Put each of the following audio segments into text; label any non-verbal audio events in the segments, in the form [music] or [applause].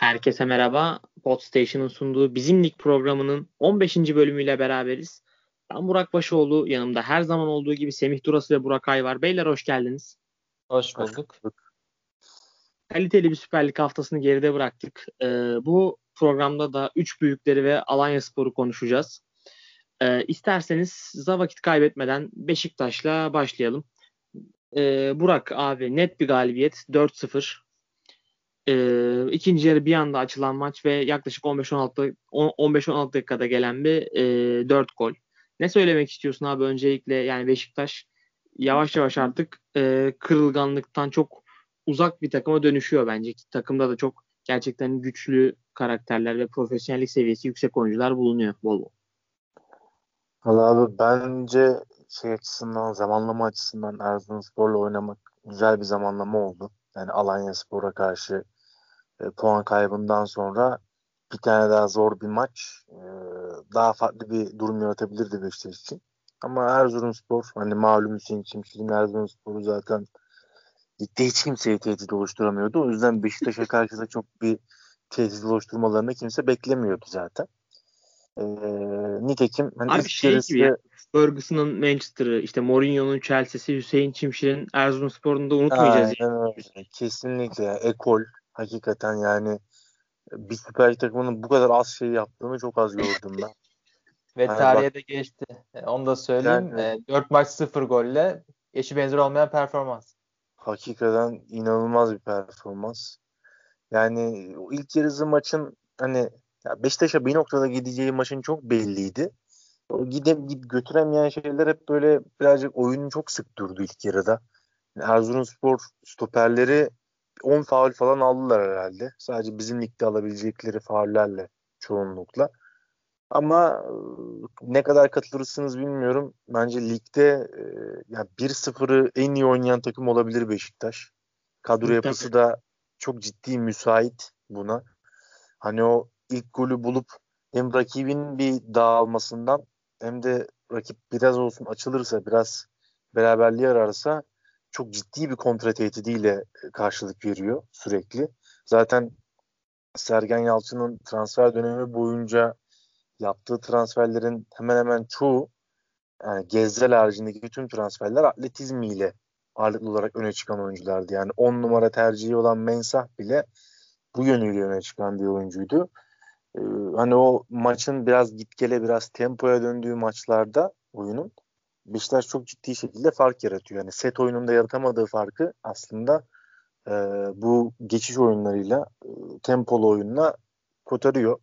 Herkese merhaba. Podstation'ın sunduğu Bizim Lig programının 15. bölümüyle beraberiz. Ben Burak Başoğlu. Yanımda her zaman olduğu gibi Semih Durası ve Burak Ay var. Beyler hoş geldiniz. Hoş bulduk. Kaliteli bir Süper Lig haftasını geride bıraktık. Ee, bu programda da 3 büyükleri ve Alanya Spor'u konuşacağız. Ee, isterseniz size vakit kaybetmeden Beşiktaş'la başlayalım. Ee, Burak abi net bir galibiyet 4-0 e, ikinci yarı bir anda açılan maç ve yaklaşık 15-16 15-16 dakikada gelen bir e, 4 gol. Ne söylemek istiyorsun abi öncelikle yani Beşiktaş yavaş yavaş artık e, kırılganlıktan çok uzak bir takıma dönüşüyor bence. Takımda da çok gerçekten güçlü karakterler ve profesyonellik seviyesi yüksek oyuncular bulunuyor bol bol. Valla abi bence şey açısından zamanlama açısından Erzurumspor'la oynamak güzel bir zamanlama oldu. Yani Alanya Spor'a karşı e, puan kaybından sonra bir tane daha zor bir maç e, daha farklı bir durum yaratabilirdi Beşiktaş için. Ama Erzurumspor hani malum Hüseyin Çimşir'in Erzurumspor'u zaten ligde hiç kimseye tehdit oluşturamıyordu. O yüzden Beşiktaş'a karşı da çok bir tehdit oluşturmalarını kimse beklemiyordu zaten. Ee, nitekim hani Abi şey gibi ya, Ferguson'ın Manchester'ı, işte Mourinho'nun Chelsea'si, Hüseyin Çimşir'in Erzurumspor'unu da unutmayacağız. Aynen öyle. Kesinlikle. Ekol, Hakikaten yani bir Süper Lig takımının bu kadar az şey yaptığını çok az gördüm ben. [laughs] Ve yani tarihe bak, de geçti. E, onu da söyleyeyim. Yani, 4 e, maç 0 golle eşi benzer olmayan performans. Hakikaten inanılmaz bir performans. Yani ilk yarısı maçın hani ya Beşiktaş'a bir noktada gideceği maçın çok belliydi. O gidip git götüremeyen şeyler hep böyle birazcık oyunu çok sık durdu ilk yarıda. Yani Erzurumspor stoperleri 10 faul falan aldılar herhalde. Sadece bizim ligde alabilecekleri faullerle çoğunlukla. Ama e, ne kadar katılırsınız bilmiyorum. Bence ligde e, yani 1-0'ı en iyi oynayan takım olabilir Beşiktaş. Kadro yapısı da çok ciddi müsait buna. Hani o ilk golü bulup hem rakibin bir dağılmasından hem de rakip biraz olsun açılırsa biraz beraberliği ararsa çok ciddi bir kontra tehdidiyle e, karşılık veriyor sürekli. Zaten Sergen Yalçın'ın transfer dönemi boyunca yaptığı transferlerin hemen hemen çoğu yani Gezzel haricindeki bütün transferler atletizmiyle ağırlıklı olarak öne çıkan oyunculardı. Yani 10 numara tercihi olan Mensah bile bu yönüyle öne çıkan bir oyuncuydu. Ee, hani o maçın biraz gitgele biraz tempoya döndüğü maçlarda oyunun Beşiktaş çok ciddi şekilde fark yaratıyor. Yani set oyununda yaratamadığı farkı aslında e, bu geçiş oyunlarıyla e, tempolu oyunla kotarıyor.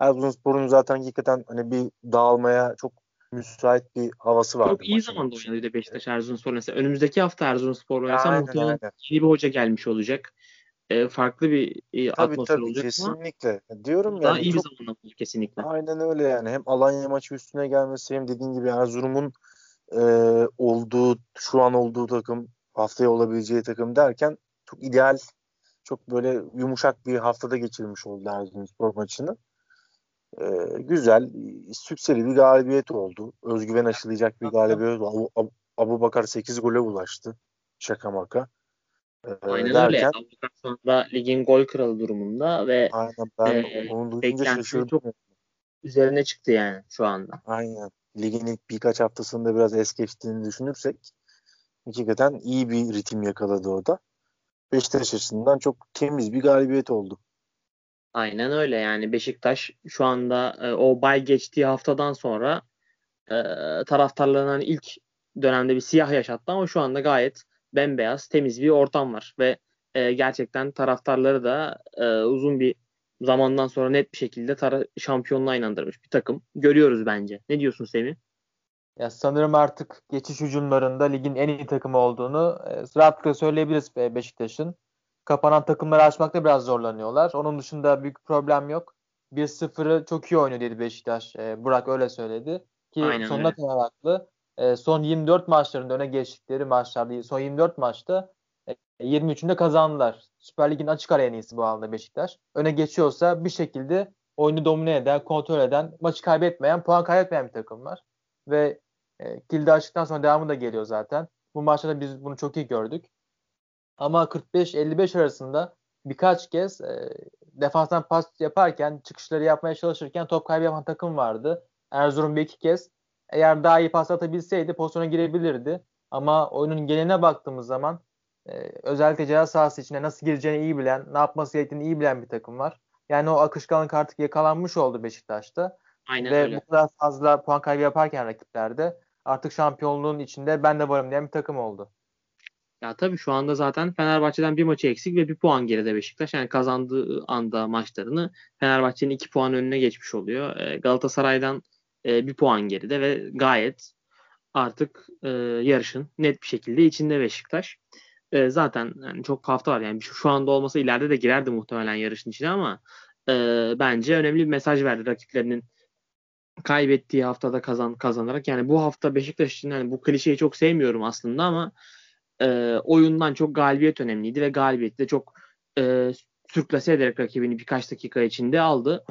Erzurumspor'un zaten hakikaten hani bir dağılmaya çok müsait bir havası var. Çok iyi zamanda oynadı Beşiktaş Erzurumspor mesela. Önümüzdeki hafta Erzurumspor oynasa muhtemelen yeni bir hoca gelmiş olacak. E, farklı bir e, tabii, atmosfer tabii, olacak kesinlikle. ama Diyorum daha yani, iyi çok, bir zamanda kesinlikle. Aynen öyle yani. Hem Alanya maçı üstüne gelmesi hem dediğin gibi Erzurum'un e, olduğu şu an olduğu takım haftaya olabileceği takım derken çok ideal çok böyle yumuşak bir haftada geçirmiş oldu Erzurumspor maçını. E, güzel, sükseli bir galibiyet oldu. Özgüven aşılayacak bir galibiyet oldu. Abu, Abu Bakar 8 gole ulaştı. Şaka maka. Aynen derken, öyle. Abu Bakar sonunda ligin gol kralı durumunda ve aynen, ben e, onu duyunca şaşırdım. Çok üzerine çıktı yani şu anda. Aynen ligin ilk birkaç haftasında biraz es geçtiğini düşünürsek hakikaten iyi bir ritim yakaladı o da. Beşiktaş açısından çok temiz bir galibiyet oldu. Aynen öyle yani Beşiktaş şu anda e, o bay geçtiği haftadan sonra e, taraftarlarının ilk dönemde bir siyah yaşattı ama şu anda gayet bembeyaz temiz bir ortam var ve e, gerçekten taraftarları da e, uzun bir zamandan sonra net bir şekilde tara şampiyonluğa inandırmış bir takım. Görüyoruz bence. Ne diyorsun Semih? Ya sanırım artık geçiş hücumlarında ligin en iyi takımı olduğunu e, rahatlıkla söyleyebiliriz Beşiktaş'ın. Kapanan takımları açmakta biraz zorlanıyorlar. Onun dışında büyük problem yok. 1-0'ı çok iyi oynuyor dedi Beşiktaş. E, Burak öyle söyledi. Ki Aynen sonuna kadar haklı. E, son 24 maçlarında öne geçtikleri maçlarda son 24 maçta 23'ünde kazandılar. Süper Lig'in açık ara en iyisi bu anda Beşiktaş. Öne geçiyorsa bir şekilde oyunu domine eden, kontrol eden, maçı kaybetmeyen, puan kaybetmeyen bir takım var. Ve e, kilidi açtıktan sonra devamı da geliyor zaten. Bu maçta da biz bunu çok iyi gördük. Ama 45-55 arasında birkaç kez e, defanstan pas yaparken, çıkışları yapmaya çalışırken top kaybı yapan takım vardı. Erzurum bir iki kez. Eğer daha iyi pas atabilseydi pozisyona girebilirdi. Ama oyunun geneline baktığımız zaman e, özellikle ceza sahası içine nasıl gireceğini iyi bilen, ne yapması gerektiğini iyi bilen bir takım var. Yani o akışkanlık artık yakalanmış oldu Beşiktaş'ta. Aynen Ve öyle. bu kadar fazla puan kaybı yaparken rakiplerde artık şampiyonluğun içinde ben de varım diyen bir takım oldu. Ya tabii şu anda zaten Fenerbahçe'den bir maçı eksik ve bir puan geride Beşiktaş. Yani kazandığı anda maçlarını Fenerbahçe'nin iki puan önüne geçmiş oluyor. E, Galatasaray'dan e, bir puan geride ve gayet artık e, yarışın net bir şekilde içinde Beşiktaş. E, zaten yani çok hafta var yani şu, şu anda olmasa ileride de girerdi muhtemelen yarışın içine ama e, bence önemli bir mesaj verdi rakiplerinin kaybettiği haftada kazan kazanarak. Yani bu hafta Beşiktaş için yani bu klişeyi çok sevmiyorum aslında ama e, oyundan çok galibiyet önemliydi ve galibiyeti de çok e, sürklase ederek rakibini birkaç dakika içinde aldı.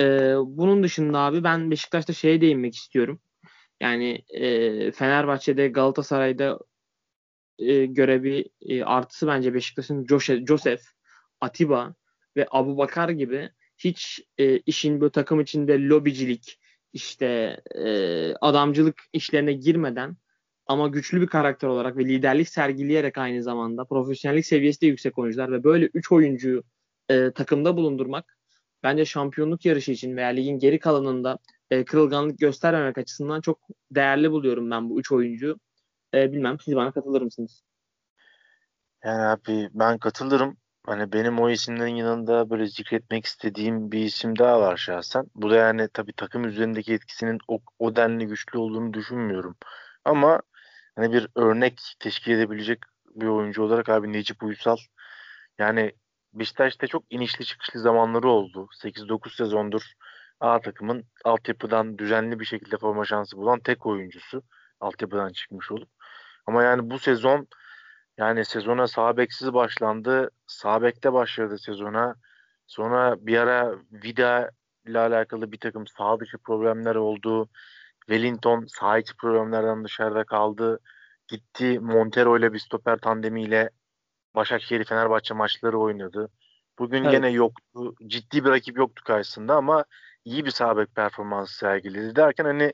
E, bunun dışında abi ben Beşiktaş'ta şeye değinmek istiyorum. Yani e, Fenerbahçe'de Galatasaray'da e, göre bir e, artısı bence Beşiktaş'ın Joseph, Atiba ve Abu Bakar gibi hiç e, işin bu takım içinde lobicilik, işte e, adamcılık işlerine girmeden ama güçlü bir karakter olarak ve liderlik sergileyerek aynı zamanda profesyonellik seviyesi de yüksek oyuncular ve böyle 3 oyuncuyu e, takımda bulundurmak bence şampiyonluk yarışı için veya ligin geri kalanında e, kırılganlık göstermemek açısından çok değerli buluyorum ben bu 3 oyuncuyu. E, bilmem siz bana katılır mısınız? Yani abi ben katılırım. Hani benim o isimlerin yanında böyle zikretmek istediğim bir isim daha var şahsen. Bu da yani tabii takım üzerindeki etkisinin o, o denli güçlü olduğunu düşünmüyorum. Ama hani bir örnek teşkil edebilecek bir oyuncu olarak abi Necip Uysal yani Beşiktaş'ta çok inişli çıkışlı zamanları oldu. 8-9 sezondur A takımın altyapıdan düzenli bir şekilde forma şansı bulan tek oyuncusu. Altyapıdan çıkmış olup. Ama yani bu sezon yani sezona sağ beksiz başlandı. Sağ bekte başladı sezona. Sonra bir ara Vida ile alakalı bir takım sağ dışı problemler oldu. Wellington sağ içi problemlerden dışarıda kaldı. Gitti Montero ile bir stoper tandemiyle Başakşehir Fenerbahçe maçları oynadı. Bugün evet. gene yoktu. Ciddi bir rakip yoktu karşısında ama iyi bir sağ bek performansı sergiledi derken hani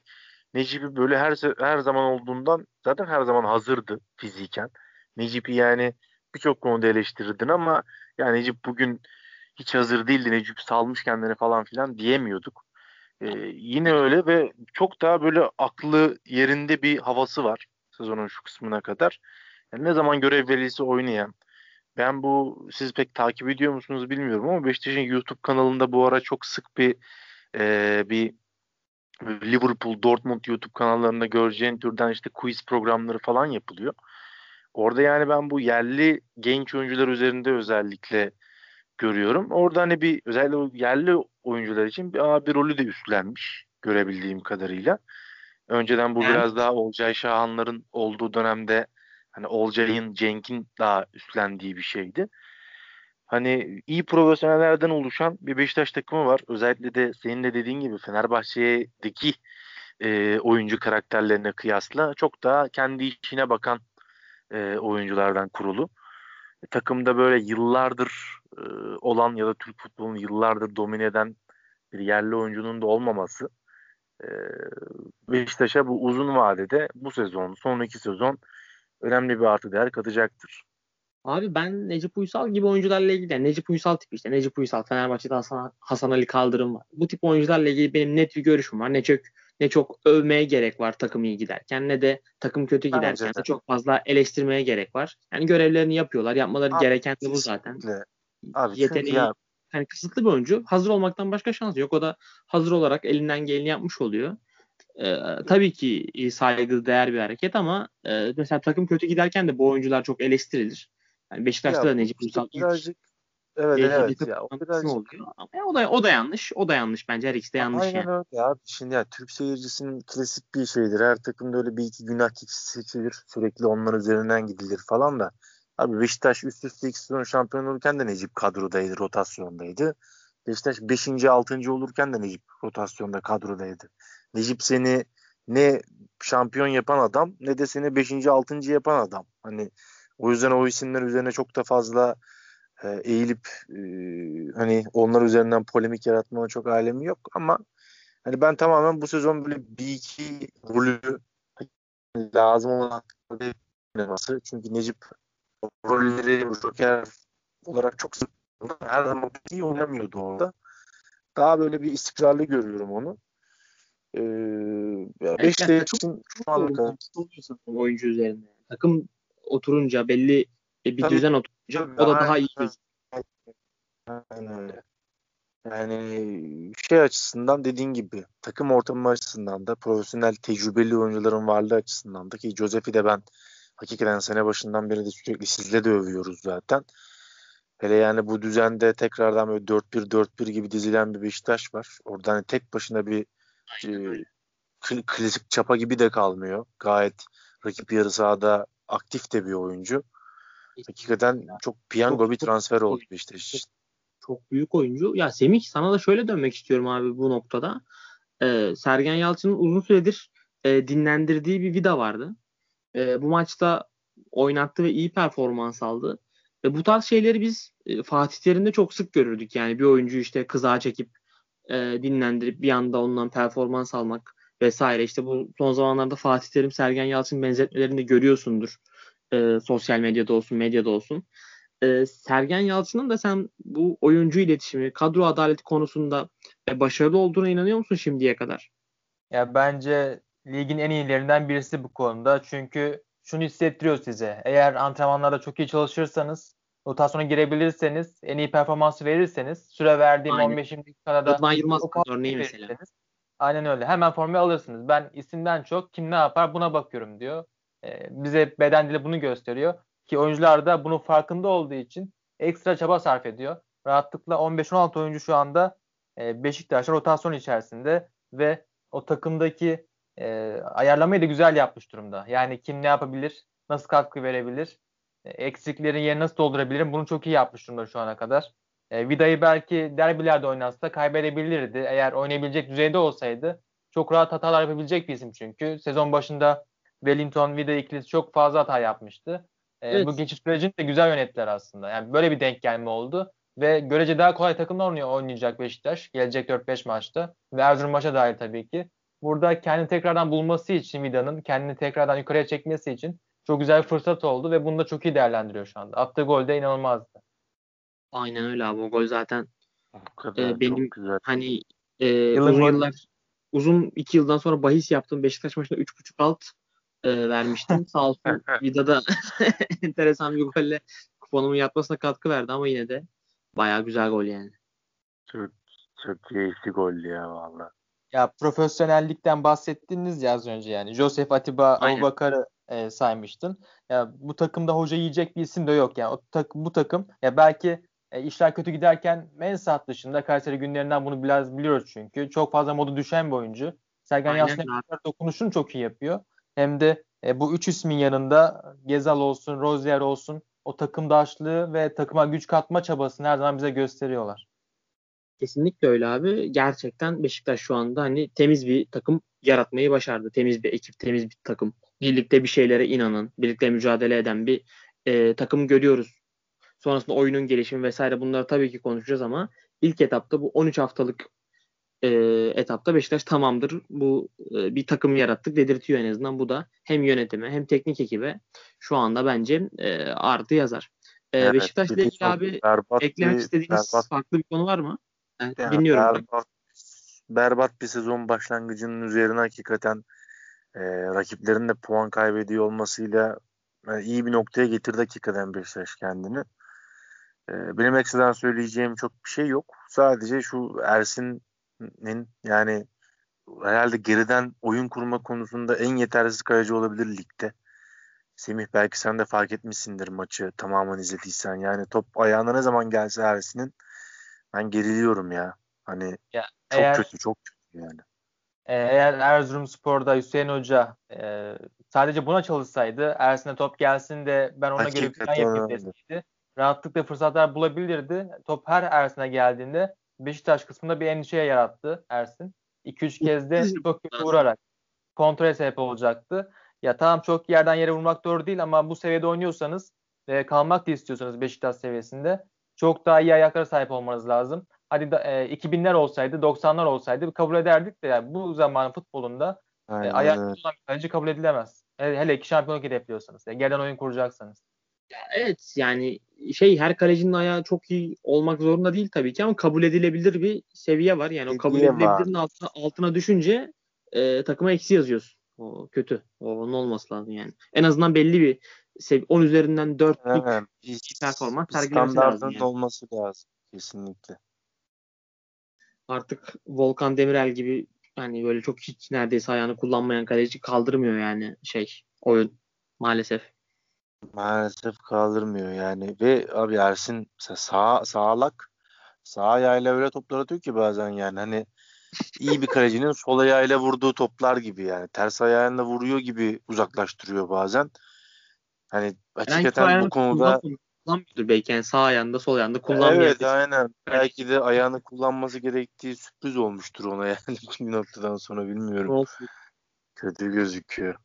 Necip'i böyle her her zaman olduğundan zaten her zaman hazırdı fiziken. Necip'i yani birçok konuda eleştirirdin ama yani Necip bugün hiç hazır değildi. Necip salmış kendini falan filan diyemiyorduk. Ee, yine öyle ve çok daha böyle aklı yerinde bir havası var sezonun şu kısmına kadar. Yani ne zaman görev verilse oynayan. Ben bu siz pek takip ediyor musunuz bilmiyorum ama Beşiktaş'ın YouTube kanalında bu ara çok sık bir e, bir Liverpool, Dortmund YouTube kanallarında göreceğin türden işte quiz programları falan yapılıyor. Orada yani ben bu yerli genç oyuncular üzerinde özellikle görüyorum. Orada hani bir özellikle yerli oyuncular için bir, bir rolü de üstlenmiş görebildiğim kadarıyla. Önceden bu yani. biraz daha Olcay Şahanların olduğu dönemde hani Olcay'ın Cenk'in daha üstlendiği bir şeydi. Hani iyi profesyonellerden oluşan bir Beşiktaş takımı var. Özellikle de senin de dediğin gibi Fenerbahçe'deki e, oyuncu karakterlerine kıyasla çok daha kendi işine bakan e, oyunculardan kurulu. E, takımda böyle yıllardır e, olan ya da Türk futbolunu yıllardır domine eden bir yerli oyuncunun da olmaması e, Beşiktaş'a bu uzun vadede bu sezon, sonraki sezon önemli bir artı değer katacaktır. Abi ben Necip Uysal gibi oyuncularla ilgili yani Necip Uysal tipi işte Necip Uysal Fenerbahçe'de Hasan, Hasan Ali Kaldırım var. Bu tip oyuncularla ilgili benim net bir görüşüm var. Ne çok ne çok övmeye gerek var takım iyi giderken ne de takım kötü giderken de çok fazla eleştirmeye gerek var. Yani görevlerini yapıyorlar. Yapmaları Abi, gereken de bu zaten. Abi Yeteneği ya... yani kısıtlı bir oyuncu. Hazır olmaktan başka şansı yok. O da hazır olarak elinden geleni yapmış oluyor. Ee, tabii ki saygı değer bir hareket ama e, mesela takım kötü giderken de bu oyuncular çok eleştirilir. Yani Beşiktaş'ta ya, da Necip Uysal birazcık Evet evet ya o birazcık oluyor. Ama o da o da yanlış. O da yanlış bence her ikisi de yanlış Aynen yani. öyle abi. Şimdi ya Türk seyircisinin klasik bir şeydir. Her takımda öyle bir iki günah keçisi seçilir. Sürekli onlar üzerinden gidilir falan da. Abi Beşiktaş üst üste iki sezon şampiyon olurken de Necip kadrodaydı, rotasyondaydı. Beşiktaş 5. 6. olurken de Necip rotasyonda kadrodaydı. Necip seni ne şampiyon yapan adam ne de seni 5. 6. yapan adam. Hani o yüzden o isimler üzerine çok da fazla e, eğilip e, hani onlar üzerinden polemik yaratmanın çok alemi yok ama hani ben tamamen bu sezon böyle bir iki rolü lazım olan oynaması. Çünkü Necip rolleri Joker olarak çok sık her zaman iyi oynamıyordu orada. Daha böyle bir istikrarlı görüyorum onu. Ee, ya Beşiktaş için şu anda oyuncu üzerinde. Takım oturunca belli bir Tabii, düzen oturunca o da daha iyi Aynen öyle. Yani şey açısından dediğin gibi takım ortamı açısından da profesyonel tecrübeli oyuncuların varlığı açısından da ki Josef'i de ben hakikaten sene başından beri de sürekli sizle de övüyoruz zaten. Hele yani bu düzende tekrardan böyle 4-1-4-1 gibi dizilen bir Beşiktaş var. Orada hani tek başına bir e, klasik çapa gibi de kalmıyor. Gayet rakip yarı sahada aktif de bir oyuncu. Hakikaten çok piyango çok, bir transfer oldu Beşiktaş için. Çok büyük oyuncu. Ya Semih sana da şöyle dönmek istiyorum abi bu noktada. Ee, Sergen Yalçın'ın uzun süredir e, dinlendirdiği bir vida vardı. E, bu maçta oynattı ve iyi performans aldı. E, bu tarz şeyleri biz e, Fatih Terim'de çok sık görürdük. Yani bir oyuncu işte kızağa çekip e, dinlendirip bir anda ondan performans almak vesaire. İşte bu son zamanlarda Fatih Terim, Sergen Yalçın benzetmelerini de görüyorsundur. E, sosyal medyada olsun, medyada olsun. E, Sergen Yalçın'ın da sen bu oyuncu iletişimi, kadro adaleti konusunda e, başarılı olduğuna inanıyor musun şimdiye kadar? Ya bence ligin en iyilerinden birisi bu konuda. Çünkü şunu hissettiriyor size. Eğer antrenmanlarda çok iyi çalışırsanız, rotasyona girebilirseniz, en iyi performansı verirseniz, süre verdiğim Aynen. 15 dakikada da Rıdvan Yılmaz örneği mesela. Aynen öyle. Hemen formayı alırsınız. Ben isimden çok kim ne yapar buna bakıyorum diyor. Ee, bize beden dili bunu gösteriyor. Ki oyuncular da bunun farkında olduğu için ekstra çaba sarf ediyor. Rahatlıkla 15-16 oyuncu şu anda e, Beşiktaş'ta rotasyon içerisinde ve o takımdaki e, ayarlamayı da güzel yapmış durumda. Yani kim ne yapabilir, nasıl katkı verebilir, eksiklerin yerini nasıl doldurabilirim bunu çok iyi yapmış durumda şu ana kadar. E, Vida'yı belki derbilerde oynatsa kaybedebilirdi. Eğer oynayabilecek düzeyde olsaydı çok rahat hatalar yapabilecek bir isim çünkü. Sezon başında Wellington Vida ikilisi çok fazla hata yapmıştı. E, evet. Bu geçiş sürecini de güzel yönettiler aslında. Yani böyle bir denk gelme oldu. Ve görece daha kolay oynuyor, oynayacak Beşiktaş. Gelecek 4-5 maçta. Ve Erzurum maça dahil tabii ki burada kendini tekrardan bulması için Vida'nın kendini tekrardan yukarıya çekmesi için çok güzel bir fırsat oldu ve bunu da çok iyi değerlendiriyor şu anda. Attığı gol de inanılmazdı. Aynen öyle abi. O gol zaten e, benim güzel. hani e, uzun yıllar uzun iki yıldan sonra bahis yaptım. Beşiktaş maçında 3.5 alt e, vermiştim. [laughs] Sağ olsun Vida'da [laughs] enteresan bir golle kuponumun yatmasına katkı verdi ama yine de bayağı güzel gol yani. Çok çok keyifli gol ya valla. Ya profesyonellikten bahsettiniz ya az önce yani. Joseph Atiba, Abubakar'ı e, saymıştın. Ya bu takımda hoca yiyecek bir isim de yok yani. O tak, bu takım ya belki e, işler kötü giderken Mensah dışında Kayseri günlerinden bunu biraz biliyoruz çünkü. Çok fazla modu düşen bir oyuncu. Sergen Yalçın dokunuşunu çok iyi yapıyor. Hem de e, bu üç ismin yanında Gezal olsun, Rozier olsun o takımdaşlığı ve takıma güç katma çabasını her zaman bize gösteriyorlar. Kesinlikle öyle abi. Gerçekten Beşiktaş şu anda hani temiz bir takım yaratmayı başardı. Temiz bir ekip, temiz bir takım. Birlikte bir şeylere inanan, birlikte mücadele eden bir e, takım görüyoruz. Sonrasında oyunun gelişimi vesaire bunları tabii ki konuşacağız ama ilk etapta bu 13 haftalık e, etapta Beşiktaş tamamdır. Bu e, bir takım yarattık dedirtiyor en azından. Bu da hem yönetime hem teknik ekibe şu anda bence e, artı yazar. E, evet, Beşiktaş'la ilgili abi eklemek istediğiniz berbat. farklı bir konu var mı? Yani dinliyorum. Berbat, berbat bir sezon başlangıcının üzerine hakikaten e, rakiplerin de puan kaybediyor olmasıyla yani iyi bir noktaya getirdi hakikaten Beşiktaş kendini. E, benim ekstradan söyleyeceğim çok bir şey yok. Sadece şu Ersin'in yani herhalde geriden oyun kurma konusunda en yetersiz kaleci olabilir ligde. Semih belki sen de fark etmişsindir maçı tamamen izlediysen. Yani top ayağına ne zaman gelse Ersin'in ben geriliyorum ya. Hani ya, çok eğer, kötü, çok kötü yani. E, eğer Erzurumspor'da Hüseyin Hoca e, sadece buna çalışsaydı Ersin'e top gelsin de ben ona Hakikaten göre plan yapayım deseydi rahatlıkla fırsatlar bulabilirdi. Top her Ersin'e geldiğinde Beşiktaş kısmında bir endişeye yarattı Ersin. 2-3 kez de çok vurarak kontrol sebep olacaktı. Ya tamam çok yerden yere vurmak doğru değil ama bu seviyede oynuyorsanız ve kalmak da istiyorsanız Beşiktaş seviyesinde çok daha iyi ayaklara sahip olmanız lazım. Hadi da, e, 2000'ler olsaydı, 90'lar olsaydı kabul ederdik de yani bu zaman futbolunda e, ayak olan bir kaleci kabul edilemez. Hele, hele ki şampiyonluk hedefliyorsanız. Yani geriden oyun kuracaksanız. Evet yani şey her kalecinin ayağı çok iyi olmak zorunda değil tabii ki ama kabul edilebilir bir seviye var. Yani o kabul edilebilirin altına, altına düşünce e, takıma eksi yazıyorsun. O kötü. O onun olması lazım yani. En azından belli bir sev 10 üzerinden 4'lük evet, bir performans sergilemesi lazım. Yani. olması lazım kesinlikle. Artık Volkan Demirel gibi yani böyle çok hiç neredeyse ayağını kullanmayan kaleci kaldırmıyor yani şey oyun maalesef. Maalesef kaldırmıyor yani ve abi Ersin sağ sağlak sağ ayağıyla öyle toplar atıyor ki bazen yani hani iyi bir kalecinin [laughs] sol ayağıyla vurduğu toplar gibi yani ters ayağıyla vuruyor gibi uzaklaştırıyor bazen. Hani hakikaten bu konuda kullanmıyordur belki yani sağ ayağında sol ayağında kullanmıyor. Evet aynen. Belki de ayağını kullanması gerektiği sürpriz olmuştur ona yani [laughs] bir noktadan sonra bilmiyorum. Olsun. Kötü gözüküyor.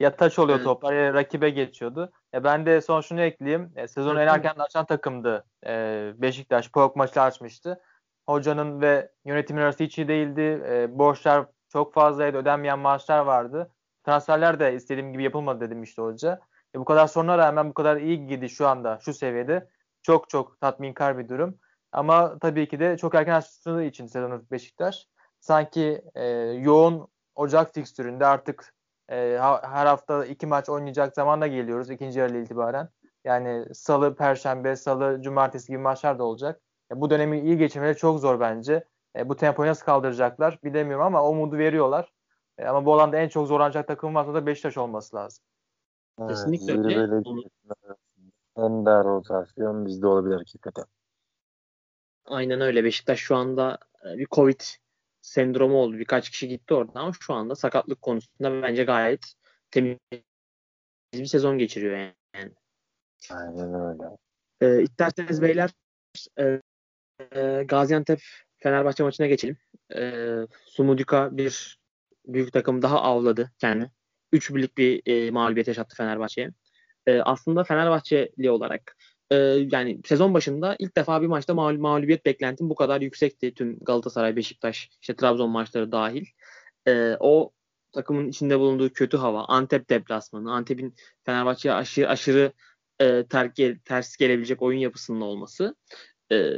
Ya taç oluyor evet. toplar ya rakibe geçiyordu. Ya ben de son şunu ekleyeyim. E, sezon en erken açan takımdı. E, Beşiktaş POK maçı açmıştı. Hocanın ve yönetimin arası hiç iyi değildi. E, borçlar çok fazlaydı. Ödenmeyen maaşlar vardı. Transferler de istediğim gibi yapılmadı dedim işte hoca. E, bu kadar soruna rağmen bu kadar iyi gidi şu anda şu seviyede çok çok tatminkar bir durum. Ama tabii ki de çok erken açtığı için sezonu Beşiktaş sanki e, yoğun Ocak fikstüründe artık e, her hafta iki maç oynayacak zamanda geliyoruz ikinci yarı itibaren. Yani salı, perşembe, salı, cumartesi gibi maçlar da olacak. E, bu dönemi iyi geçirmeleri çok zor bence. E, bu tempoyu nasıl kaldıracaklar bilemiyorum ama umudu veriyorlar. E, ama bu alanda en çok zorlanacak takım varsa da Beşiktaş olması lazım. Kesinlikle öyle. Ender rotasyon bizde olabilir hakikaten. Aynen öyle. Beşiktaş şu anda e, bir Covid sendromu oldu. Birkaç kişi gitti orada ama şu anda sakatlık konusunda bence gayet temiz bir sezon geçiriyor yani. Aynen öyle. Ee, isterseniz beyler e, e, Gaziantep Fenerbahçe maçına geçelim. E, Sumudika bir büyük takım daha avladı kendi. 3 birlik bir e, mağlubiyet yaşattı Fenerbahçe'ye. E, aslında Fenerbahçeli olarak e, yani sezon başında ilk defa bir maçta mağlub- mağlubiyet beklentim bu kadar yüksekti. Tüm Galatasaray, Beşiktaş, işte Trabzon maçları dahil. E, o takımın içinde bulunduğu kötü hava, Antep deplasmanı, Antep'in Fenerbahçe'ye aşırı, aşırı e, ter, ters gelebilecek oyun yapısının olması e,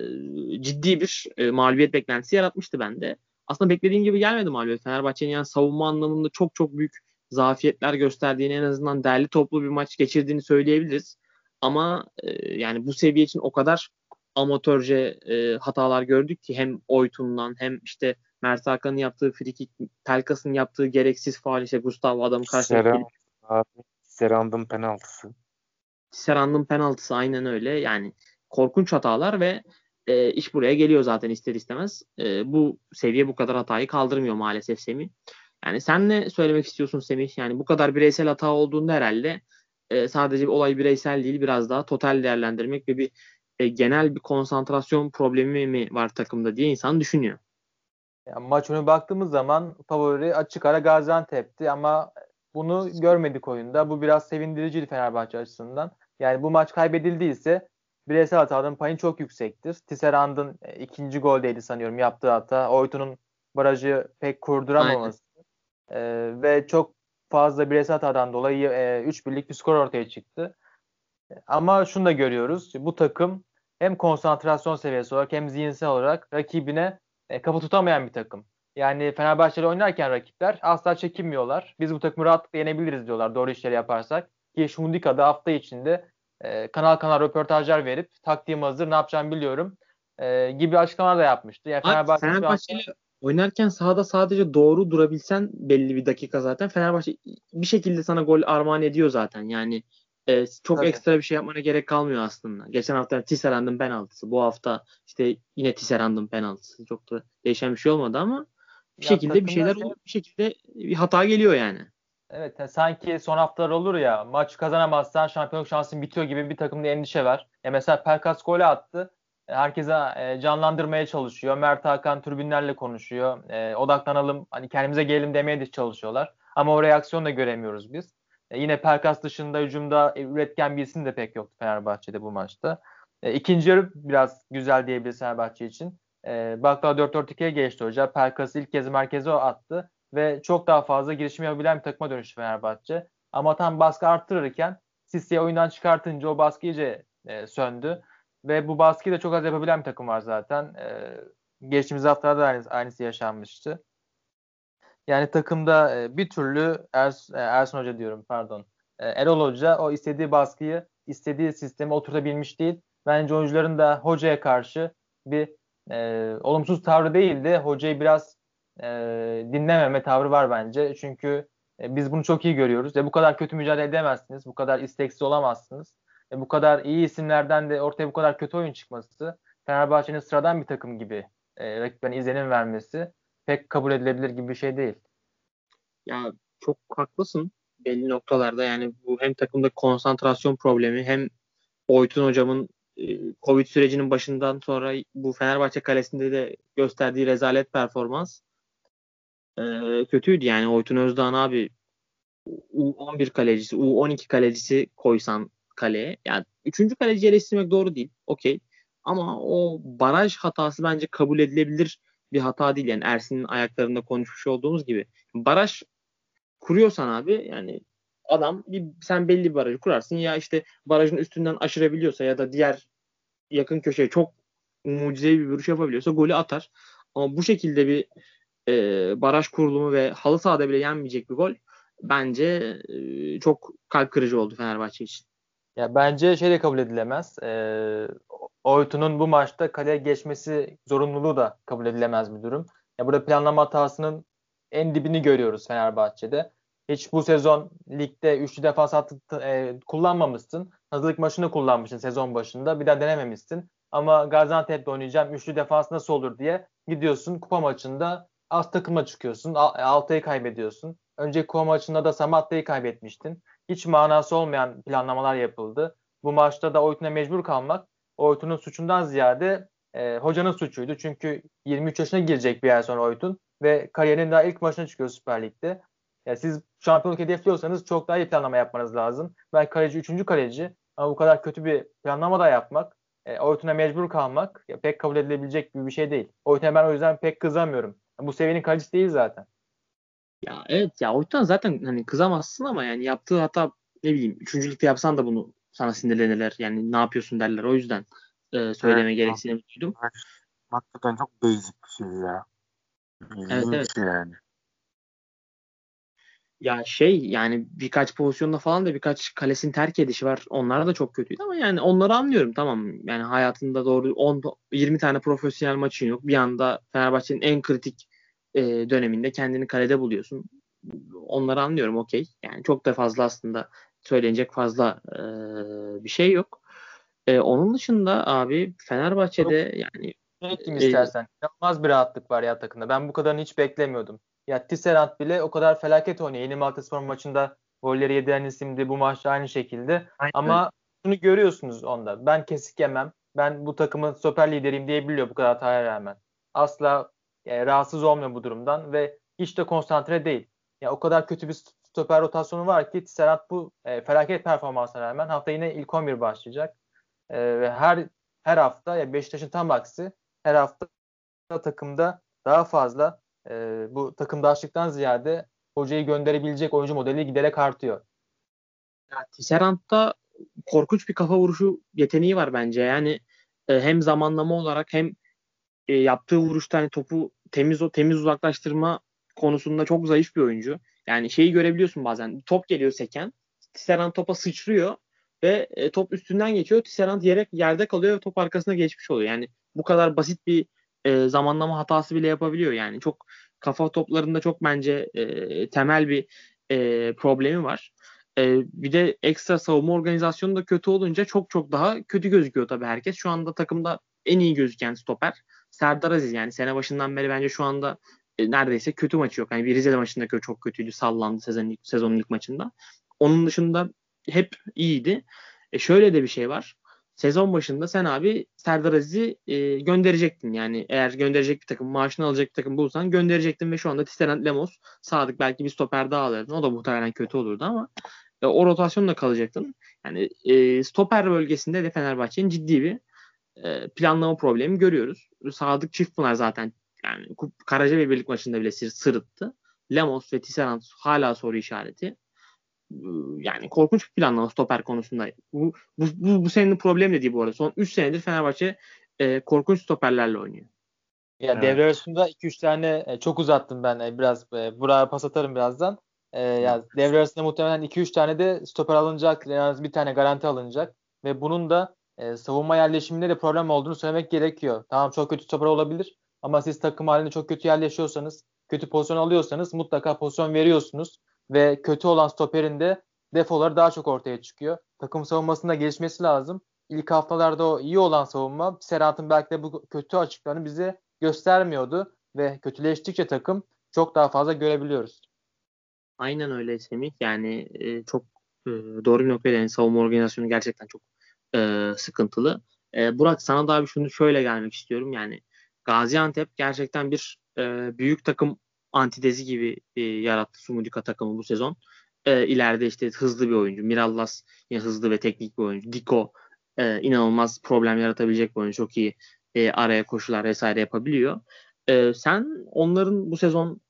ciddi bir e, mağlubiyet beklentisi yaratmıştı bende. Aslında beklediğim gibi gelmedi mağlubiyet. Fenerbahçe'nin yani savunma anlamında çok çok büyük zafiyetler gösterdiğini en azından derli toplu bir maç geçirdiğini söyleyebiliriz. Ama e, yani bu seviye için o kadar amatörce e, hatalar gördük ki hem Oytun'dan hem işte Mert Hakan'ın yaptığı frikik, Pelkas'ın yaptığı gereksiz faal işte Gustavo adamı karşıladı. Serand'ın penaltısı. Serand'ın penaltısı aynen öyle. Yani korkunç hatalar ve e, iş buraya geliyor zaten ister istemez. E, bu seviye bu kadar hatayı kaldırmıyor maalesef Semih. Yani sen ne söylemek istiyorsun Semih? Yani bu kadar bireysel hata olduğunda herhalde e, sadece bir olay bireysel değil biraz daha total değerlendirmek ve bir e, genel bir konsantrasyon problemi mi var takımda diye insan düşünüyor. Yani maç önü baktığımız zaman favori açık ara Gaziantep'ti ama bunu görmedik oyunda. Bu biraz sevindiriciydi Fenerbahçe açısından. Yani bu maç kaybedildiyse bireysel hataların payı çok yüksektir. Tisserand'ın e, ikinci goldeydi sanıyorum yaptığı hata. Oytun'un barajı pek kurduramaması. E, ve çok fazla bireysel hatadan dolayı e, 3 birlik bir skor ortaya çıktı. Ama şunu da görüyoruz. Bu takım hem konsantrasyon seviyesi olarak hem zihinsel olarak rakibine e, kapı tutamayan bir takım. Yani Fenerbahçe'yle oynarken rakipler asla çekinmiyorlar. Biz bu takımı rahatlıkla yenebiliriz diyorlar doğru işleri yaparsak. Ki Şundika da hafta içinde e, kanal kanal röportajlar verip taktiğim hazır ne yapacağımı biliyorum e, gibi açıklamalar da yapmıştı. Yani Fenerbahçe Fenerbahçe'yle. Oynarken sahada sadece doğru durabilsen belli bir dakika zaten Fenerbahçe bir şekilde sana gol armağan ediyor zaten. Yani e, çok Tabii. ekstra bir şey yapmana gerek kalmıyor aslında. Geçen hafta Tisserand'ın penaltısı. Bu hafta işte yine Tisserand'ın penaltısı. Çok da değişen bir şey olmadı ama bir ya şekilde bir şeyler oluyor. Bir şekilde bir hata geliyor yani. Evet yani sanki son haftalar olur ya maç kazanamazsan şampiyonluk şansın bitiyor gibi bir takımda endişe var. Ya mesela Pelkas golü attı. Herkese e, canlandırmaya çalışıyor. Mert Hakan tribünlerle konuşuyor. E, odaklanalım hani kendimize gelelim demeye de çalışıyorlar. Ama o reaksiyonu da göremiyoruz biz. E, yine Pelkas dışında hücumda e, üretken bir isim de pek yoktu Fenerbahçe'de bu maçta. E, ikinci yarı biraz güzel diyebiliriz Fenerbahçe için. E, Baklava 4-4-2'ye geçti hoca. Pelkas'ı ilk kez merkeze attı ve çok daha fazla girişim yapabilen bir takıma dönüştü Fenerbahçe. Ama tam baskı arttırırken Sisi'yi oyundan çıkartınca o baskı iyice e, söndü. Ve bu baskıyı da çok az yapabilen bir takım var zaten. E, geçtiğimiz haftalarda da aynısı, aynısı yaşanmıştı. Yani takımda e, bir türlü Ers, e, Ersun Hoca diyorum pardon. E, Erol Hoca o istediği baskıyı, istediği sistemi oturtabilmiş değil. Bence oyuncuların da hocaya karşı bir e, olumsuz tavrı değildi. Hocayı biraz e, dinlememe tavrı var bence. Çünkü e, biz bunu çok iyi görüyoruz. E, bu kadar kötü mücadele edemezsiniz. Bu kadar isteksiz olamazsınız. E, bu kadar iyi isimlerden de ortaya bu kadar kötü oyun çıkması Fenerbahçe'nin sıradan bir takım gibi e, rakiplerine izlenim vermesi pek kabul edilebilir gibi bir şey değil. Ya çok haklısın belli noktalarda yani bu hem takımda konsantrasyon problemi hem Oytun hocamın e, Covid sürecinin başından sonra bu Fenerbahçe kalesinde de gösterdiği rezalet performans e, kötüydü yani Oytun Özdağ'ın abi U11 kalecisi, U12 kalecisi koysan kaleye. Yani üçüncü kaleci eleştirmek doğru değil. Okey. Ama o baraj hatası bence kabul edilebilir bir hata değil. Yani Ersin'in ayaklarında konuşmuş olduğumuz gibi. Baraj kuruyorsan abi yani adam bir, sen belli bir barajı kurarsın ya işte barajın üstünden aşırabiliyorsa ya da diğer yakın köşeye çok mucizevi bir vuruş yapabiliyorsa golü atar. Ama bu şekilde bir e, baraj kurulumu ve halı sahada bile yenmeyecek bir gol bence e, çok kalp kırıcı oldu Fenerbahçe için. Ya bence şey de kabul edilemez. E, Oytun'un bu maçta kaleye geçmesi zorunluluğu da kabul edilemez bir durum. Ya burada planlama hatasının en dibini görüyoruz Fenerbahçe'de. Hiç bu sezon ligde üçlü defans hattı e, kullanmamışsın. Hazırlık maçını kullanmışsın sezon başında. Bir daha denememişsin. Ama Gaziantep'te oynayacağım. Üçlü defans nasıl olur diye gidiyorsun. Kupa maçında az takıma çıkıyorsun. Altayı kaybediyorsun. Önce kupa maçında da Samatta'yı kaybetmiştin. Hiç manası olmayan planlamalar yapıldı. Bu maçta da Oytun'a mecbur kalmak Oytun'un suçundan ziyade e, hocanın suçuydu. Çünkü 23 yaşına girecek bir ay sonra Oytun ve kariyerinin daha ilk maçına çıkıyor Süper Lig'de. Yani siz şampiyonluk hedefliyorsanız çok daha iyi planlama yapmanız lazım. Ben kaleci 3. kaleci ama bu kadar kötü bir planlama da yapmak, e, Oytun'a mecbur kalmak ya, pek kabul edilebilecek bir şey değil. Oytun'a ben o yüzden pek kızamıyorum. Bu seviyenin kalecisi değil zaten. Ya evet ya Oytun zaten hani kızamazsın ama yani yaptığı hata ne bileyim üçüncülükte yapsan da bunu sana sinirlenirler. Yani ne yapıyorsun derler. O yüzden e, söyleme evet, gereksinimi duydum. Hakikaten çok basic bir şey ya. evet, evet. Şey yani. Ya şey yani birkaç pozisyonda falan da birkaç kalesini terk edişi var. Onlar da çok kötüydü ama yani onları anlıyorum tamam. Yani hayatında doğru 10 20 tane profesyonel maçın yok. Bir anda Fenerbahçe'nin en kritik e, döneminde kendini kalede buluyorsun. Onları anlıyorum okey. Yani çok da fazla aslında söylenecek fazla e, bir şey yok. E, onun dışında abi Fenerbahçe'de çok, yani Ekleyeyim e, istersen. İnanılmaz bir rahatlık var ya takımda. Ben bu kadarını hiç beklemiyordum. Ya Tisserand bile o kadar felaket oynuyor. Yeni Maltaspor maçında golleri yediren isimdi. Bu maçta aynı şekilde. Aynen. Ama şunu görüyorsunuz onda. Ben kesik yemem. Ben bu takımın stoper lideriyim diyebiliyor bu kadar hataya rağmen. Asla e, rahatsız olmuyor bu durumdan ve hiç de konsantre değil. Ya o kadar kötü bir stoper rotasyonu var ki Serhat bu e, felaket performansına rağmen hafta yine ilk 11 başlayacak. E, ve her her hafta ya Beşiktaş'ın tam aksi her hafta takımda daha fazla e, bu takımdaşlıktan ziyade hocayı gönderebilecek oyuncu modeli giderek artıyor. Ya, Tisserant'ta korkunç bir kafa vuruşu yeteneği var bence. Yani e, hem zamanlama olarak hem e, yaptığı vuruşta hani topu temiz o temiz uzaklaştırma konusunda çok zayıf bir oyuncu. Yani şeyi görebiliyorsun bazen. Top geliyor seken. Tisserand topa sıçrıyor ve e, top üstünden geçiyor. Tisserand yere yerde kalıyor ve top arkasına geçmiş oluyor. Yani bu kadar basit bir e, zamanlama hatası bile yapabiliyor. Yani çok kafa toplarında çok bence e, temel bir e, problemi var. E, bir de ekstra savunma organizasyonu da kötü olunca çok çok daha kötü gözüküyor tabii herkes. Şu anda takımda en iyi gözüken stoper Serdar Aziz yani sene başından beri bence şu anda e, neredeyse kötü maçı yok. Yani bir Rize maçında çok kötüydü. Sallandı sezonun ilk, sezonun ilk maçında. Onun dışında hep iyiydi. E şöyle de bir şey var. Sezon başında sen abi Serdar Aziz'i e, gönderecektin. Yani eğer gönderecek bir takım, maaşını alacak bir takım bulsan gönderecektin ve şu anda Tisserand Lemos, Sadık belki bir stoper daha alırdın. O da muhtemelen kötü olurdu ama e, o rotasyonla kalacaktın. Yani e, stoper bölgesinde de Fenerbahçe'nin ciddi bir e, planlama problemi görüyoruz. Sadık Çiftpınar zaten yani Karaca ve birlik maçında bile sırıttı. Lemos ve Tisserand hala soru işareti. Yani korkunç bir planlama stoper konusunda. Bu, bu, bu, bu senin problem de değil bu arada. Son 3 senedir Fenerbahçe e, korkunç stoperlerle oynuyor. Ya evet. devre arasında 2-3 tane e, çok uzattım ben e, biraz e, buraya pas atarım birazdan. E, ya devre arasında muhtemelen 2-3 tane de stoper alınacak. En az bir tane garanti alınacak ve bunun da e, savunma yerleşiminde de problem olduğunu söylemek gerekiyor. Tamam çok kötü stoper olabilir ama siz takım halinde çok kötü yerleşiyorsanız, kötü pozisyon alıyorsanız mutlaka pozisyon veriyorsunuz ve kötü olan stoperin de defoları daha çok ortaya çıkıyor. Takım savunmasında gelişmesi lazım. İlk haftalarda o iyi olan savunma Serhat'ın belki de bu kötü açıklarını bize göstermiyordu ve kötüleştikçe takım çok daha fazla görebiliyoruz. Aynen öyle Semih. Yani e, çok e, doğru bir noktaya yani savunma organizasyonu gerçekten çok e, sıkıntılı. E, Burak sana daha bir şunu şöyle gelmek istiyorum. Yani Gaziantep gerçekten bir e, büyük takım antitezi gibi e, yarattı Sumudika takımı bu sezon. E, ileride işte hızlı bir oyuncu. Mirallas yine hızlı ve teknik bir oyuncu. Diko e, inanılmaz problem yaratabilecek bir oyuncu. Çok iyi e, araya koşular vesaire yapabiliyor. E, sen onların bu sezon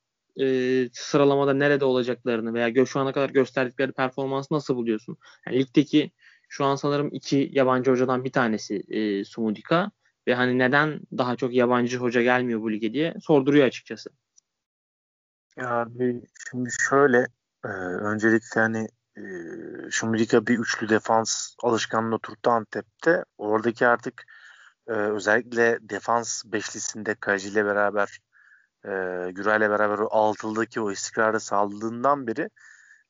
e, sıralamada nerede olacaklarını veya şu ana kadar gösterdikleri performansı nasıl buluyorsun? Yani ligdeki şu an sanırım iki yabancı hocadan bir tanesi e, Sumudika ve hani neden daha çok yabancı hoca gelmiyor bu lige diye sorduruyor açıkçası. Ya şimdi şöyle e, öncelikle hani e, Sumudika bir üçlü defans alışkanlığı oturttu Antep'te. Oradaki artık e, özellikle defans beşlisinde Kaji ile beraber e, Güray ile beraber o altıldaki o istikrarı sağladığından beri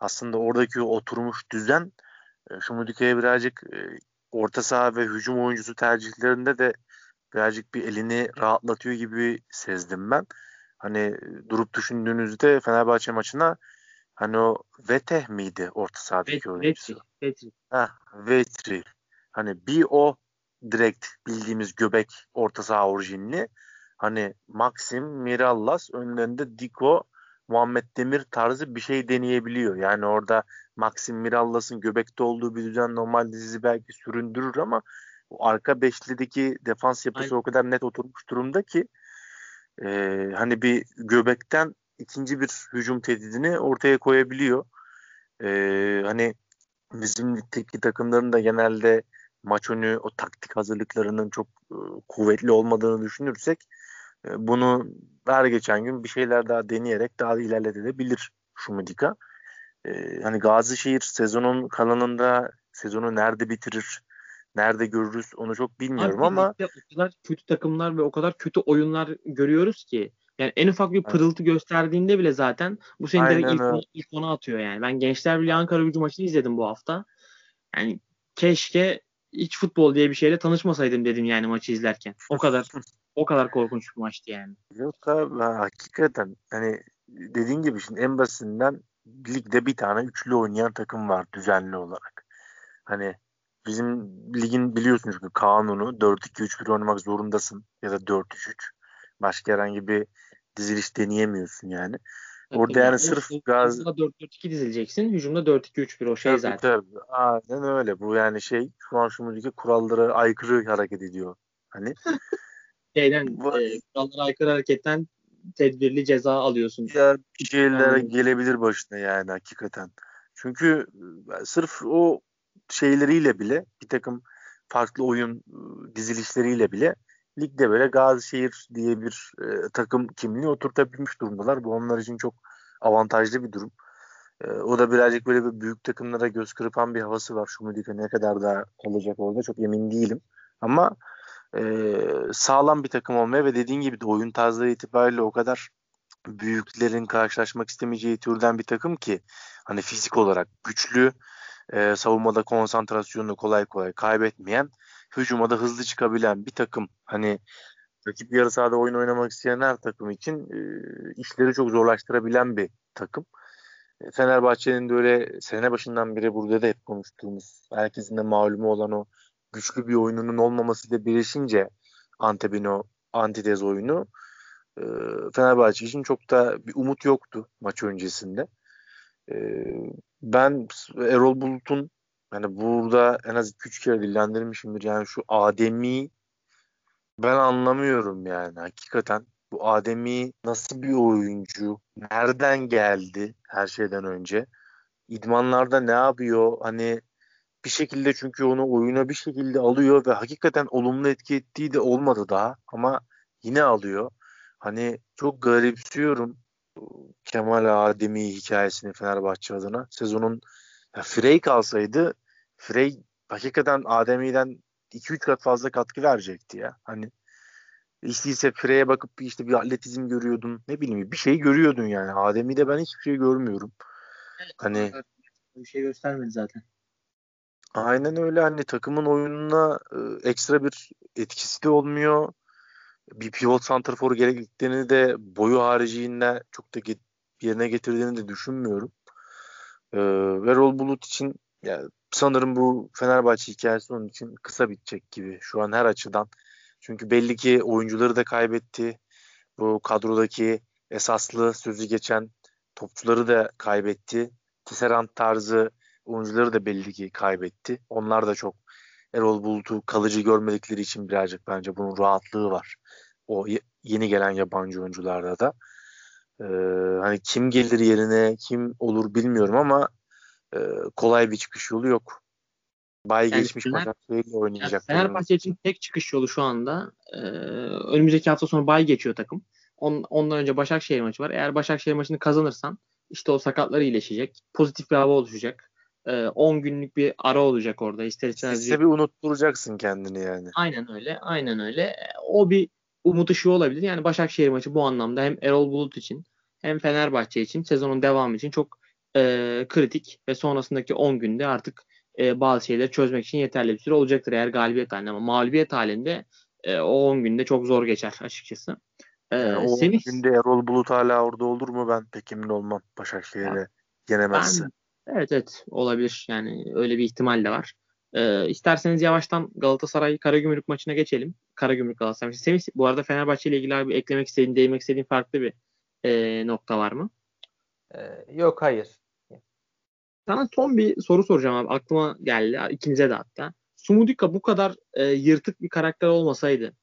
aslında oradaki oturmuş düzen Şumudike'ye birazcık e, orta saha ve hücum oyuncusu tercihlerinde de birazcık bir elini rahatlatıyor gibi sezdim ben. Hani durup düşündüğünüzde Fenerbahçe maçına hani o Veteh miydi orta sahadaki Vet, oyuncusu? Vetri. Heh, Vetri. Hani bir o direkt bildiğimiz göbek orta saha orijinli. Hani Maxim, Mirallas önlerinde Diko, Muhammed Demir tarzı bir şey deneyebiliyor. Yani orada Maxim Mirallas'ın göbekte olduğu bir düzen normalde sizi belki süründürür ama o arka beşlideki defans yapısı Aynen. o kadar net oturmuş durumda ki e, hani bir göbekten ikinci bir hücum tehdidini ortaya koyabiliyor. E, hani bizim ligdeki takımların da genelde maç önü o taktik hazırlıklarının çok e, kuvvetli olmadığını düşünürsek bunu her geçen gün bir şeyler daha deneyerek daha da ilerletebilir Şumidika. E, hani Gazişehir sezonun kalanında sezonu nerede bitirir, nerede görürüz onu çok bilmiyorum Abi, ama o kadar kötü takımlar ve o kadar kötü oyunlar görüyoruz ki yani en ufak bir pırıltı evet. gösterdiğinde bile zaten bu seni direkt ilk, ona, ilk ona atıyor yani. Ben Gençler Birliği Ankara gücü maçını izledim bu hafta. Yani keşke hiç futbol diye bir şeyle tanışmasaydım dedim yani maçı izlerken. O kadar [laughs] o kadar korkunç bir maçtı yani. Yok abi hakikaten hani dediğin gibi şimdi en basitinden ligde bir tane üçlü oynayan takım var düzenli olarak. Hani bizim ligin biliyorsunuz ki kanunu 4-2-3-1 oynamak zorundasın ya da 4-3-3. Başka herhangi bir diziliş deneyemiyorsun yani. Orada yani, yani sırf gaz 4-4-2 dizileceksin. Hücumda 4-2-3-1 o şey tabii, zaten. Tabii. Aynen öyle. Bu yani şey şu an şu kurallara aykırı hareket ediyor. Hani [laughs] şeyden e, kurallara aykırı hareketten tedbirli ceza alıyorsun. Ya bir şeyler yani. gelebilir başına yani hakikaten. Çünkü e, sırf o şeyleriyle bile bir takım farklı oyun e, dizilişleriyle bile ligde böyle Gazişehir diye bir e, takım kimliği oturtabilmiş durumdalar. Bu onlar için çok avantajlı bir durum. E, o da birazcık böyle bir büyük takımlara göz kırpan bir havası var. Şu Mudika ne kadar daha olacak orada çok emin değilim. Ama e, sağlam bir takım olmaya ve dediğin gibi de oyun tarzları itibariyle o kadar büyüklerin karşılaşmak istemeyeceği türden bir takım ki hani fizik olarak güçlü, e, savunmada konsantrasyonunu kolay kolay kaybetmeyen hücuma da hızlı çıkabilen bir takım hani rakip yarı sahada oyun oynamak isteyen her takım için e, işleri çok zorlaştırabilen bir takım. E, Fenerbahçe'nin de öyle sene başından beri burada da hep konuştuğumuz herkesin de malumu olan o güçlü bir oyununun olmamasıyla birleşince Antep'in o antitez oyunu e, Fenerbahçe için çok da bir umut yoktu maç öncesinde. E, ben Erol Bulut'un yani burada en az 2-3 kere dillendirmişimdir. Yani şu ademi Ben anlamıyorum yani hakikaten. Bu Ademi nasıl bir oyuncu? Nereden geldi her şeyden önce? İdmanlarda ne yapıyor? Hani bir şekilde çünkü onu oyuna bir şekilde alıyor ve hakikaten olumlu etki ettiği de olmadı daha ama yine alıyor. Hani çok garipsiyorum Kemal Ademi hikayesini Fenerbahçe adına. Sezonun ya Frey kalsaydı Frey hakikaten Ademi'den 2-3 kat fazla katkı verecekti ya. Hani İstiyse Frey'e bakıp işte bir atletizm görüyordun. Ne bileyim bir şey görüyordun yani. Ademi'de ben hiçbir şey görmüyorum. Evet, hani bir şey göstermedi zaten. Aynen öyle hani takımın oyununa e, ekstra bir etkisi de olmuyor. Bir pivot santraforu gerektiklerini de boyu haricinde çok da get- yerine getirdiğini de düşünmüyorum. E, ve Rol Bulut için yani sanırım bu Fenerbahçe hikayesi onun için kısa bitecek gibi. Şu an her açıdan çünkü belli ki oyuncuları da kaybetti. Bu kadrodaki esaslı sözü geçen topçuları da kaybetti. Tisserand tarzı oyuncuları da belli ki kaybetti. Onlar da çok Erol Bulut'u kalıcı görmedikleri için birazcık bence bunun rahatlığı var. O yeni gelen yabancı oyuncularda da. Ee, hani kim gelir yerine kim olur bilmiyorum ama e, kolay bir çıkış yolu yok. Bay yani geçmiş Başakşehir'le oynayacak. Yani Fenerbahçe için tek çıkış yolu şu anda e, önümüzdeki hafta sonu bay geçiyor takım. On, ondan önce Başakşehir maçı var. Eğer Başakşehir maçını kazanırsan işte o sakatları iyileşecek. Pozitif bir hava oluşacak. E, 10 günlük bir ara olacak orada. İster istemez Size bir unutturacaksın kendini yani. Aynen öyle. Aynen öyle. O bir umut ışığı olabilir. Yani Başakşehir maçı bu anlamda hem Erol Bulut için hem Fenerbahçe için sezonun devamı için çok e, kritik ve sonrasındaki 10 günde artık e, bazı şeyleri çözmek için yeterli bir süre olacaktır eğer galibiyet halinde ama mağlubiyet halinde e, o 10 günde çok zor geçer açıkçası. E, yani o Semih, günde Erol Bulut hala orada olur mu ben pek emin olmam Başakşehir'e yenemezse. Ben, evet evet olabilir yani öyle bir ihtimal de var. E, isterseniz yavaştan Galatasaray Karagümrük maçına geçelim. Karagümrük Galatasaray. Semih bu arada Fenerbahçe ile ilgili abi eklemek istediğin, değinmek istediğin farklı bir e, nokta var mı? Ee, yok hayır. Sana son bir soru soracağım abi. Aklıma geldi. İkinize de hatta. Sumudika bu kadar e, yırtık bir karakter olmasaydı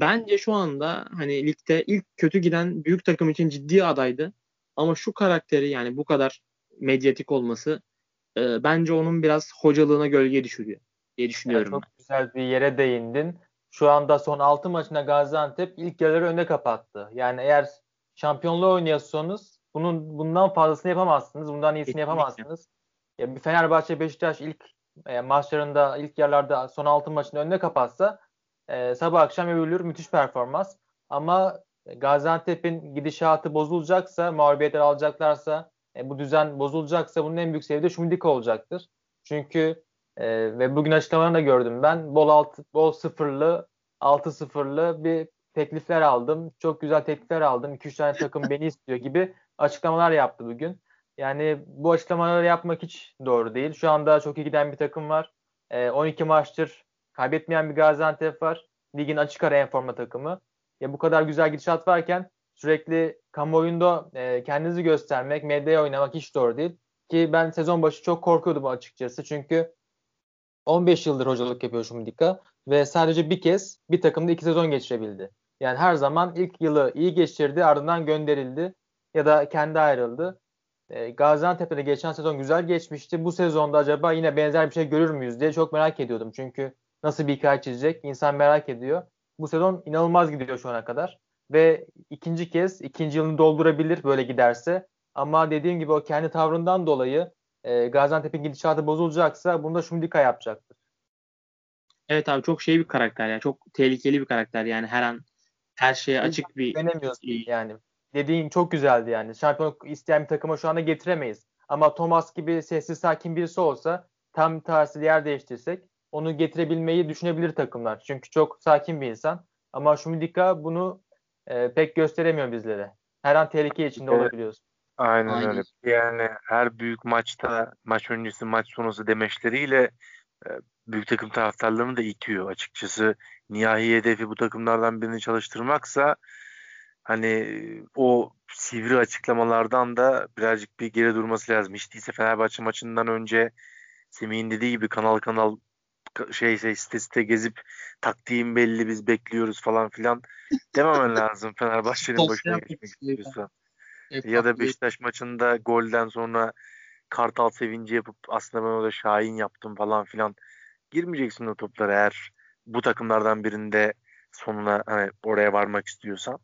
bence şu anda hani ligde ilk kötü giden büyük takım için ciddi adaydı. Ama şu karakteri yani bu kadar medyatik olması e, bence onun biraz hocalığına gölge düşürüyor diye düşünüyorum. Yani çok güzel bir yere değindin. Şu anda son 6 maçında Gaziantep ilk yarıları önde kapattı. Yani eğer şampiyonluğu oynuyorsanız bunun bundan fazlasını yapamazsınız. Bundan iyisini Kesinlikle. yapamazsınız. Ya bir Fenerbahçe Beşiktaş ilk e, maçlarında ilk yerlerde son altı maçında önüne kapatsa e, sabah akşam övülür müthiş performans. Ama Gaziantep'in gidişatı bozulacaksa, mağlubiyetler alacaklarsa, e, bu düzen bozulacaksa bunun en büyük sebebi de Şumidika olacaktır. Çünkü e, ve bugün açıklamalarını da gördüm ben. Bol alt, bol sıfırlı, altı sıfırlı bir teklifler aldım. Çok güzel teklifler aldım. 2-3 tane takım beni istiyor gibi açıklamalar yaptı bugün. Yani bu açıklamaları yapmak hiç doğru değil. Şu anda çok iyi giden bir takım var. E, 12 maçtır kaybetmeyen bir Gaziantep var. Ligin açık ara en forma takımı. Ya bu kadar güzel gidişat varken sürekli kamuoyunda e, kendinizi göstermek, medyaya oynamak hiç doğru değil. Ki ben sezon başı çok korkuyordum açıkçası. Çünkü 15 yıldır hocalık yapıyor Şumdika ve sadece bir kez bir takımda iki sezon geçirebildi. Yani her zaman ilk yılı iyi geçirdi ardından gönderildi ya da kendi ayrıldı. E, Gaziantep'te geçen sezon güzel geçmişti. Bu sezonda acaba yine benzer bir şey görür müyüz diye çok merak ediyordum. Çünkü nasıl bir hikaye çizecek insan merak ediyor. Bu sezon inanılmaz gidiyor şu ana kadar. Ve ikinci kez ikinci yılını doldurabilir böyle giderse. Ama dediğim gibi o kendi tavrından dolayı e, Gaziantep'in gidişatı bozulacaksa bunu da Şumdika yapacaktır. Evet abi çok şey bir karakter ya. Çok tehlikeli bir karakter yani her an her şeye açık bir yani dediğin çok güzeldi yani. Şampiyonluk isteyen bir takıma şu anda getiremeyiz. Ama Thomas gibi sessiz sakin birisi olsa tam tersi yer değiştirsek onu getirebilmeyi düşünebilir takımlar. Çünkü çok sakin bir insan. Ama Şumidika bunu e, pek gösteremiyor bizlere. Her an tehlike içinde evet. olabiliyoruz. Aynen, Aynen öyle. Yani her büyük maçta maç öncesi maç sonrası demeçleriyle e, büyük takım taraftarlarını da itiyor açıkçası. Nihai hedefi bu takımlardan birini çalıştırmaksa hani o sivri açıklamalardan da birazcık bir geri durması lazım. Hiç değilse Fenerbahçe maçından önce Semih'in dediği gibi kanal kanal şey şey site site gezip taktiğim belli biz bekliyoruz falan filan dememen lazım Fenerbahçe'nin başına geçmek istiyorsan. ya da Beşiktaş maçında golden sonra kartal sevinci yapıp aslında ben orada şahin yaptım falan filan girmeyeceksin o toplara eğer bu takımlardan birinde sonuna hani oraya varmak istiyorsan.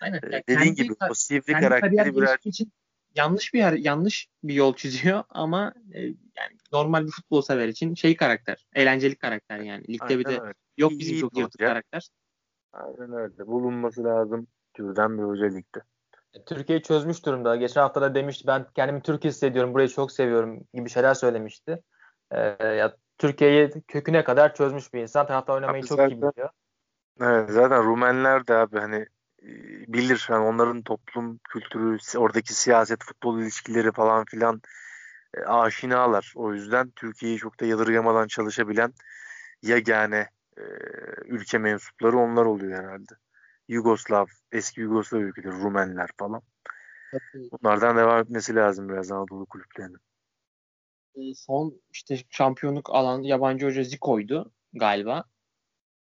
Aynen. Ee, dediğin kendi, gibi o sivri karakteri biraz için yanlış bir yer, yanlış bir yol çiziyor [laughs] ama e, yani normal bir futbol sever için şey karakter, eğlenceli karakter yani. Ligde Aynen bir de öyle. yok bizim çok yırtık karakter. Aynen öyle. Bulunması lazım türden bir hoca ligde. E, Türkiye'yi çözmüş durumda. Geçen hafta da demişti ben kendimi Türk hissediyorum, burayı çok seviyorum gibi şeyler söylemişti. Ee, ya Türkiye'yi köküne kadar çözmüş bir insan. Tarafta oynamayı abi çok zaten, iyi biliyor. Evet zaten Rumenler de abi hani bilir yani onların toplum kültürü, oradaki siyaset, futbol ilişkileri falan filan e, aşinalar. O yüzden Türkiye'yi çok da yadırgamadan çalışabilen yegane e, ülke mensupları onlar oluyor herhalde. Yugoslav, eski Yugoslav ülkeleri, Rumenler falan. Bunlardan devam etmesi lazım biraz Anadolu kulüplerinin. E, son işte şampiyonluk alan yabancı hoca Zico'ydu galiba.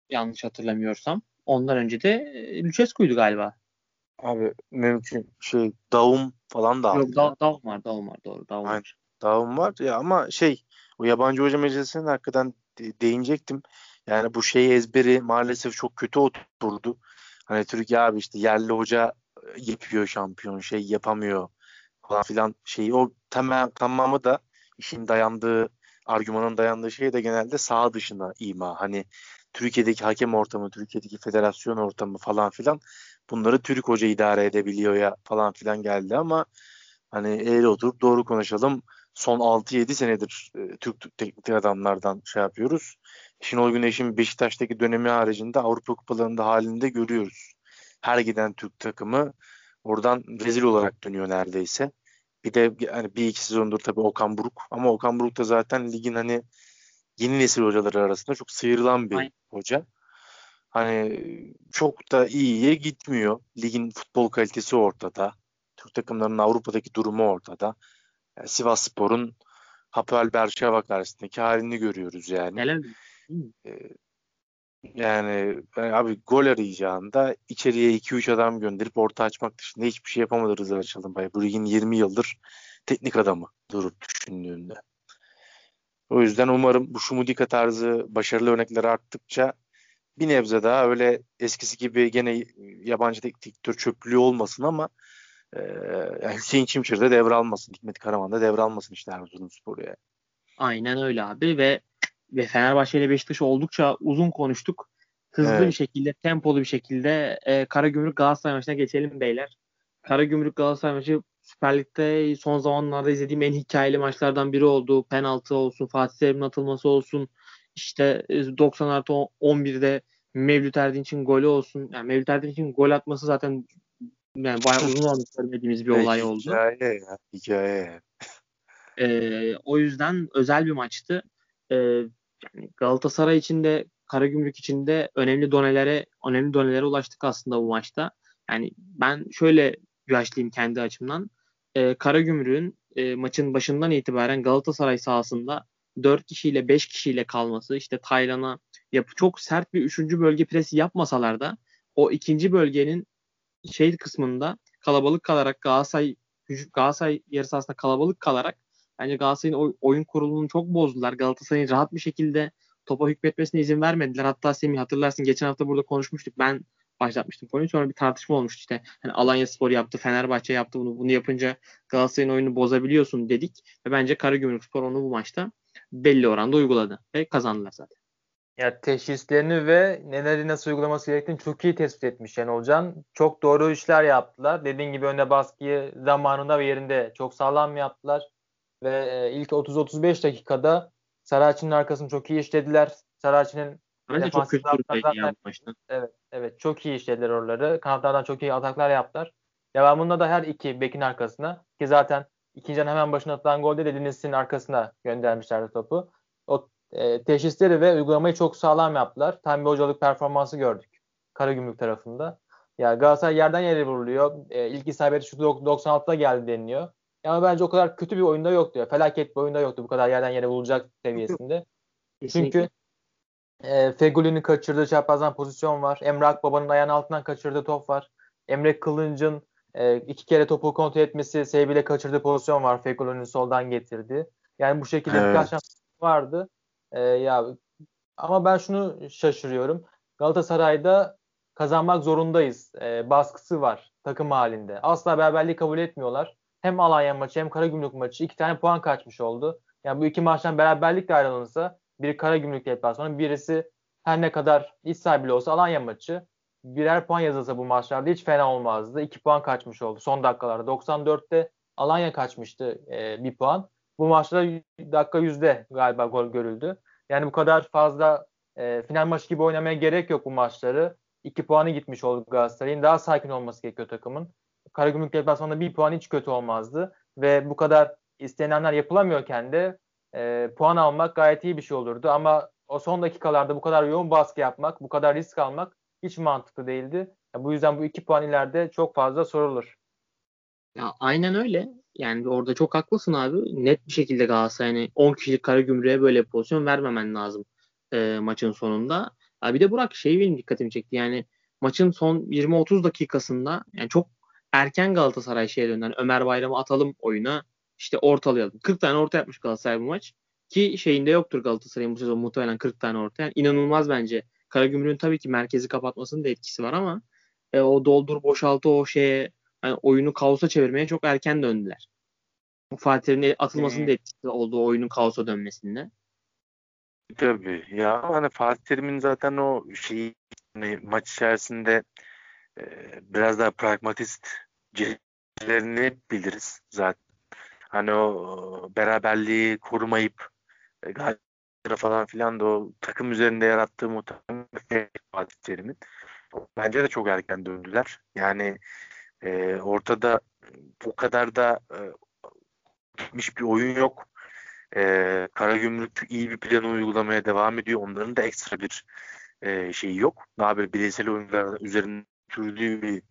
Yanlış hatırlamıyorsam. Ondan önce de Lucescu'ydu galiba. Abi mümkün şey Daum falan da Yok da, Daum var Daum var doğru Aynen. var. Daum var ya ama şey o yabancı hoca meclisinin hakikaten de, değinecektim. Yani bu şey ezberi maalesef çok kötü oturdu. Hani Türkiye abi işte yerli hoca yapıyor şampiyon şey yapamıyor falan filan şeyi o tamam tamamı da işin dayandığı argümanın dayandığı şey de genelde sağ dışına ima. Hani Türkiye'deki hakem ortamı, Türkiye'deki federasyon ortamı falan filan bunları Türk hoca idare edebiliyor ya falan filan geldi ama hani eğri oturup doğru konuşalım. Son 6-7 senedir e, Türk teknik adamlardan şey yapıyoruz. Şenol Güneş'in Beşiktaş'taki dönemi haricinde Avrupa kupalarında halinde görüyoruz. Her giden Türk takımı oradan rezil olarak dönüyor neredeyse. Bir de hani bir iki sezondur tabii Okan Buruk ama Okan Buruk da zaten ligin hani yeni nesil hocaları arasında çok sıyrılan bir Aynen. hoca. Hani çok da iyiye gitmiyor. Ligin futbol kalitesi ortada. Türk takımlarının Avrupa'daki durumu ortada. Yani Sivas Spor'un Hapoel Berşeva karşısındaki halini görüyoruz yani. Helal. Ee, yani abi gol arayacağında içeriye 2-3 adam gönderip orta açmak dışında hiçbir şey yapamadı Rıza Çalınbay. Bu ligin 20 yıldır teknik adamı durup düşündüğünde. O yüzden umarım bu Şumudika tarzı başarılı örnekleri arttıkça bir nebze daha öyle eskisi gibi gene yabancı teknik direktör çöplüğü olmasın ama e, yani Hüseyin Çimşir de devralmasın. Hikmet Karaman da devralmasın işte Erzurumspor'u yani. Aynen öyle abi ve ve Fenerbahçe ile Beşiktaş oldukça uzun konuştuk. Hızlı evet. bir şekilde, tempolu bir şekilde e, Karagümrük Galatasaray maçına geçelim beyler. Karagümrük Galatasaray maçı Süper Lig'de son zamanlarda izlediğim en hikayeli maçlardan biri oldu. Penaltı olsun, Fatih Terim'in atılması olsun. İşte 90 e, artı 11'de Mevlüt Erdinç'in golü olsun. Yani Mevlüt Erdinç'in gol atması zaten yani bayağı uzun zamandır görmediğimiz bir olay oldu. Hikaye ya, hikaye. Ee, o yüzden özel bir maçtı. Ee, yani Galatasaray için de Karagümrük için de önemli donelere önemli donelere ulaştık aslında bu maçta. Yani ben şöyle yaşlıyım kendi açımdan. Ee, Karagümrük'ün e, maçın başından itibaren Galatasaray sahasında 4 kişiyle 5 kişiyle kalması işte Taylan'a yapı çok sert bir 3. bölge presi yapmasalar da o ikinci bölgenin şey kısmında kalabalık kalarak Galatasaray Galatasaray yarı sahasında kalabalık kalarak bence Galatasaray'ın oyun kurulumunu çok bozdular. Galatasaray'ın rahat bir şekilde topa hükmetmesine izin vermediler. Hatta Semih hatırlarsın geçen hafta burada konuşmuştuk. Ben başlatmıştım konuyu. Sonra bir tartışma olmuştu işte. Hani Alanya Spor yaptı, Fenerbahçe yaptı bunu. Bunu yapınca Galatasaray'ın oyunu bozabiliyorsun dedik. Ve bence Karagümrük Spor onu bu maçta belli oranda uyguladı. Ve kazandılar zaten. Ya teşhislerini ve neleri nasıl uygulaması gerektiğini çok iyi tespit etmiş yani Olcan. Çok doğru işler yaptılar. Dediğin gibi önde baskıyı zamanında ve yerinde çok sağlam yaptılar. Ve e, ilk 30-35 dakikada Saracchi'nin arkasını çok iyi işlediler. Saracchi'nin Bence çok kötü zaten, Evet, evet çok iyi işlediler oraları. Kanatlardan çok iyi ataklar yaptılar. Devamında da her iki bekin arkasına ki zaten ikinci hemen başına atılan golde de Denizli'nin arkasına göndermişlerdi topu. O e, teşhisleri ve uygulamayı çok sağlam yaptılar. Tam bir hocalık performansı gördük Karagümrük tarafında. Ya yani Galatasaray yerden yere vuruluyor. E, ilk isabeti şu 96'da geldi deniliyor. Ama bence o kadar kötü bir oyunda yoktu. Ya. Felaket bir oyunda yoktu bu kadar yerden yere vurulacak seviyesinde. Kesinlikle. Çünkü e, Fegüli'nin kaçırdığı çaprazdan pozisyon var. Emre Akbaba'nın ayağının altından kaçırdığı top var. Emre Kılınç'ın e, iki kere topu kontrol etmesi sebebiyle kaçırdığı pozisyon var. Fegüli'nin soldan getirdi. Yani bu şekilde evet. birkaç şans vardı. E, ya ama ben şunu şaşırıyorum. Galatasaray'da kazanmak zorundayız. E, baskısı var takım halinde. Asla beraberliği kabul etmiyorlar. Hem Alanya maçı hem Karagümrük maçı iki tane puan kaçmış oldu. Yani bu iki maçtan beraberlikle ayrılınsa biri Karagümrük deplasmanı birisi her ne kadar iç sahibi olsa Alanya maçı birer puan yazılsa bu maçlarda hiç fena olmazdı. İki puan kaçmış oldu son dakikalarda. 94'te Alanya kaçmıştı e, bir puan. Bu maçta dakika yüzde galiba gol görüldü. Yani bu kadar fazla e, final maçı gibi oynamaya gerek yok bu maçları. İki puanı gitmiş oldu Galatasaray'ın. Daha sakin olması gerekiyor takımın. Karagümrük deplasmanında bir puan hiç kötü olmazdı. Ve bu kadar istenenler yapılamıyorken de e, puan almak gayet iyi bir şey olurdu. Ama o son dakikalarda bu kadar yoğun baskı yapmak, bu kadar risk almak hiç mantıklı değildi. Ya, bu yüzden bu iki puan ileride çok fazla sorulur. Ya aynen öyle. Yani orada çok haklısın abi. Net bir şekilde Galatasaray yani 10 kişilik Karagümrük'e böyle bir pozisyon vermemen lazım e, maçın sonunda. Ya bir de Burak şey benim dikkatimi çekti. Yani maçın son 20-30 dakikasında yani çok erken Galatasaray şeye dönden yani Ömer Bayram'ı atalım oyuna işte ortalayalım. 40 tane orta yapmış Galatasaray bu maç. Ki şeyinde yoktur Galatasaray'ın bu sezon muhtemelen 40 tane orta. Yani inanılmaz bence. Karagümrük'ün tabii ki merkezi kapatmasının da etkisi var ama e, o doldur boşaltı o şeye yani oyunu kaosa çevirmeye çok erken döndüler. Fatih'in atılmasının hmm. da etkisi oldu oyunun kaosa dönmesinde. Tabii ya hani Fatih Terim'in zaten o şeyi hani maç içerisinde e, biraz daha pragmatist cihetlerini biliriz zaten. Hani o beraberliği korumayıp e, falan filan da o takım üzerinde yarattığı muhtemelen Fatih Terim'in. Bence de çok erken döndüler. Yani e, ortada bu kadar da e, gitmiş bir oyun yok. E, Karagümrük iyi bir plan uygulamaya devam ediyor. Onların da ekstra bir e, şeyi yok. Daha bir bireysel oyunlar üzerinde sürdüğü bir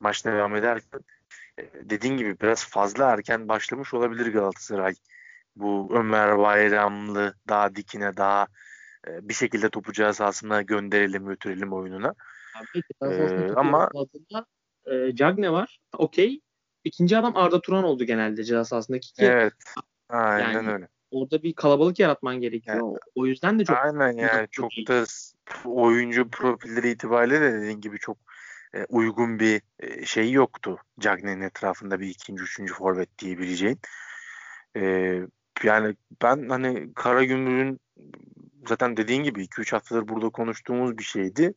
maç devam ederken dediğin gibi biraz fazla erken başlamış olabilir Galatasaray. Bu Ömer Bayramlı daha dikine daha e, bir şekilde topu cihaz gönderelim götürelim oyununa. Peki, ee, ama e, Cagne var. Okey. İkinci adam Arda Turan oldu genelde ceza sahasındaki. Ki, evet. Aynen yani, öyle. Orada bir kalabalık yaratman gerekiyor. Yani, o yüzden de çok Aynen yani çok değil. da oyuncu profilleri itibariyle de dediğin gibi çok e, uygun bir e, şey yoktu. Cagne'nin etrafında bir ikinci, üçüncü forvet diyebileceğin. E, yani ben hani Karagümrük'ün zaten dediğin gibi 2-3 haftadır burada konuştuğumuz bir şeydi.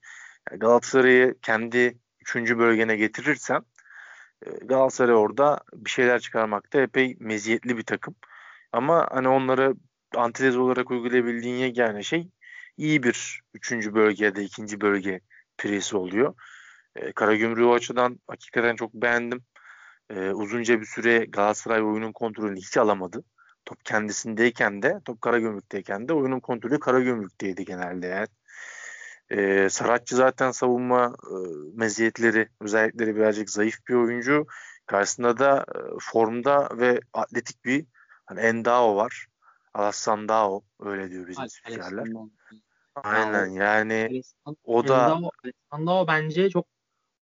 Galatasaray'ı kendi üçüncü bölgene getirirsen e, Galatasaray orada bir şeyler çıkarmakta epey meziyetli bir takım. Ama hani onları antitez olarak uygulayabildiğin yegane şey iyi bir üçüncü bölge ya da ikinci bölge presi oluyor. E, Karagümrük'ü o açıdan hakikaten çok beğendim. E, uzunca bir süre Galatasaray oyunun kontrolünü hiç alamadı. Top kendisindeyken de, top Karagümrük'teyken de oyunun kontrolü Karagümrük'teydi genelde yani. E, Saratçı zaten savunma e, meziyetleri, özellikleri birazcık zayıf bir oyuncu. Karşısında da e, formda ve atletik bir hani Endao var. Alassan Dao öyle diyor bizim spikerler. Aynen yani o da Endao bence çok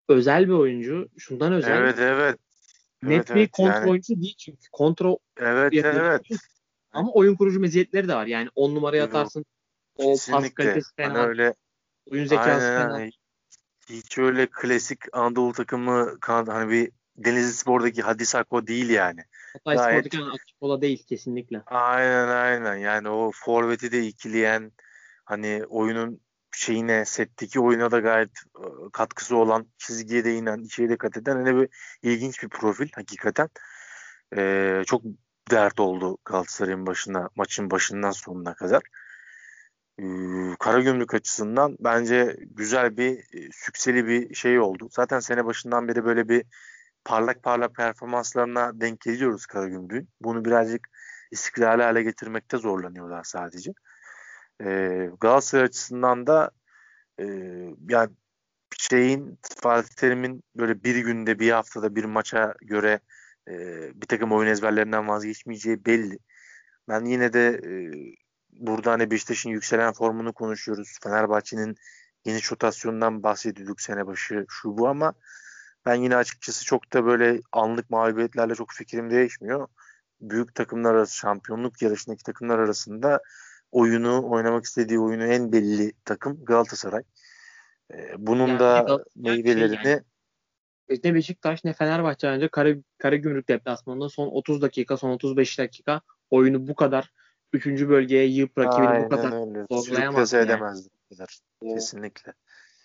özel bir oyuncu. Şundan özel. Evet evet. Net evet, bir evet. kontrol yani... oyuncusu değil çünkü. Kontrol Evet evet. Ama oyun kurucu meziyetleri de var. Yani on numaraya atarsın. O Kesinlikle. pas kalitesi fena. Hani öyle Oyun zekası Aynen, fena. Hiç öyle klasik Anadolu takımı hani bir Denizli Spor'daki Hadis Akko değil yani. Hatay Gayet... Spor'daki Akkola değil kesinlikle. Aynen aynen yani o forveti de ikileyen hani oyunun şeyine setteki oyuna da gayet e, katkısı olan çizgiye de inen içeri de kat eden hani bir ilginç bir profil hakikaten. Ee, çok dert oldu Galatasaray'ın başına maçın başından sonuna kadar. Ee, Karagümrük açısından bence güzel bir e, sükseli bir şey oldu. Zaten sene başından beri böyle bir parlak parlak performanslarına denk geliyoruz Karagümrük'ün. Bunu birazcık istikrarlı hale getirmekte zorlanıyorlar sadece. Ee, Galatasaray açısından da e, yani şeyin Fatih Terim'in böyle bir günde bir haftada bir maça göre e, bir takım oyun ezberlerinden vazgeçmeyeceği belli. Ben yine de e, burada hani Beşiktaş'ın yükselen formunu konuşuyoruz. Fenerbahçe'nin yeni rotasyonundan bahsediyorduk sene başı şu bu ama ben yine açıkçası çok da böyle anlık mağlubiyetlerle çok fikrim değişmiyor. Büyük takımlar arası şampiyonluk yarışındaki takımlar arasında oyunu oynamak istediği oyunu en belli takım Galatasaray. Ee, bunun yani da meyvelerini şey yani. Ne Beşiktaş ne Fenerbahçe önce Kara, Karagümrük deplasmanında son 30 dakika son 35 dakika oyunu bu kadar 3. bölgeye yığıp rakibini Aynen bu kadar zorlayamaz. Yani. edemezdi. Kesinlikle.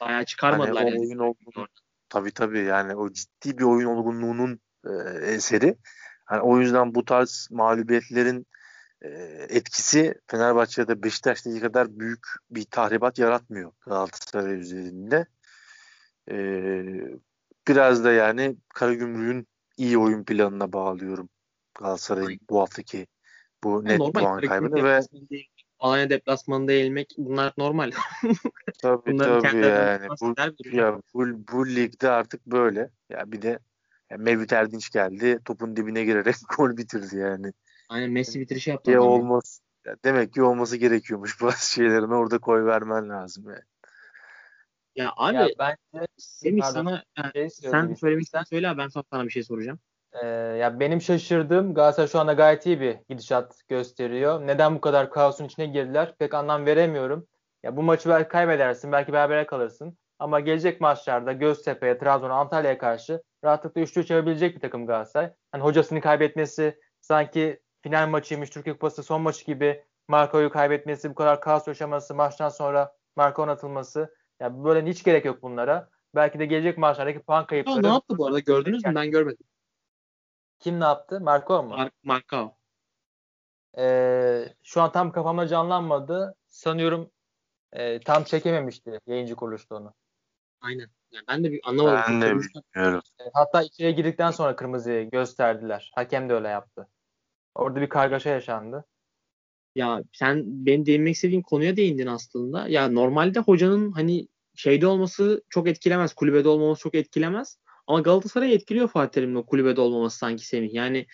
Bayağı çıkarmadılar hani yani. Oyun olgun, tabii tabii yani o ciddi bir oyun olgunluğunun e, eseri. Hani o yüzden bu tarz mağlubiyetlerin e, etkisi Fenerbahçe'de Beşiktaş'taki kadar büyük bir tahribat yaratmıyor Galatasaray üzerinde. E, biraz da yani Karagümrük'ün iyi oyun planına bağlıyorum Galatasaray'ın bu haftaki bu net normal, puan kaybını ve Alanya deplasmanında yenilmek bunlar normal. [laughs] tabii Bunların tabii yani. Bu, ya, bu, bu ligde artık böyle. Ya bir de ya Mevlüt Erdinç geldi. Topun dibine girerek [laughs] gol bitirdi yani. Aynen Messi bitirişi yaptı. Ya olmaz. Ya demek ki olması gerekiyormuş [laughs] bazı şeylerin orada koy vermen lazım yani. Ya abi ya bence Semih sana şey sen söylemek söyle ben sana bir şey soracağım. Ee, ya benim şaşırdığım Galatasaray şu anda gayet iyi bir gidişat gösteriyor. Neden bu kadar kaosun içine girdiler pek anlam veremiyorum. Ya bu maçı belki kaybedersin, belki berabere kalırsın. Ama gelecek maçlarda Göztepe'ye, Trabzon'a, Antalya'ya karşı rahatlıkla 3-3 yapabilecek bir takım Galatasaray. Hani hocasını kaybetmesi sanki final maçıymış, Türkiye Kupası son maçı gibi Marco'yu kaybetmesi, bu kadar kaos yaşaması, maçtan sonra Marco'nun atılması. Ya böyle hiç gerek yok bunlara. Belki de gelecek maçlardaki puan kayıpları. Ne yaptı bu arada gördünüz mü? Ben görmedim. Kim ne yaptı? Marco mu? Mar Marco. Ee, şu an tam kafamda canlanmadı. Sanıyorum e, tam çekememişti yayıncı kuruluşta onu. Aynen. Yani ben de bir anlamadım. Ben de bilmiyorum. E, hatta içeriye girdikten sonra kırmızıyı gösterdiler. Hakem de öyle yaptı. Orada bir kargaşa yaşandı. Ya sen benim değinmek istediğim konuya değindin aslında. Ya normalde hocanın hani şeyde olması çok etkilemez. Kulübede olmaması çok etkilemez. Ama Galatasaray etkiliyor Fatih Terim'in o kulübede olmaması sanki Semih. Yani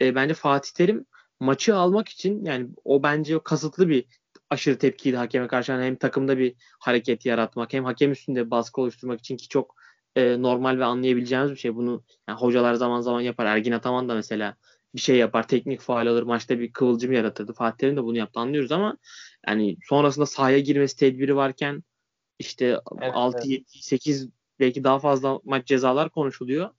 e, bence Fatih Terim maçı almak için yani o bence kasıtlı bir aşırı tepkiydi hakeme karşı. Yani hem takımda bir hareket yaratmak hem hakem üstünde baskı oluşturmak için ki çok e, normal ve anlayabileceğimiz bir şey. Bunu yani hocalar zaman zaman yapar. Ergin Ataman da mesela bir şey yapar. Teknik faal alır. Maçta bir kıvılcım yaratırdı. Fatih Terim de bunu yaptı anlıyoruz ama yani sonrasında sahaya girmesi tedbiri varken işte evet, 6 7 8 belki daha fazla maç cezalar konuşuluyor.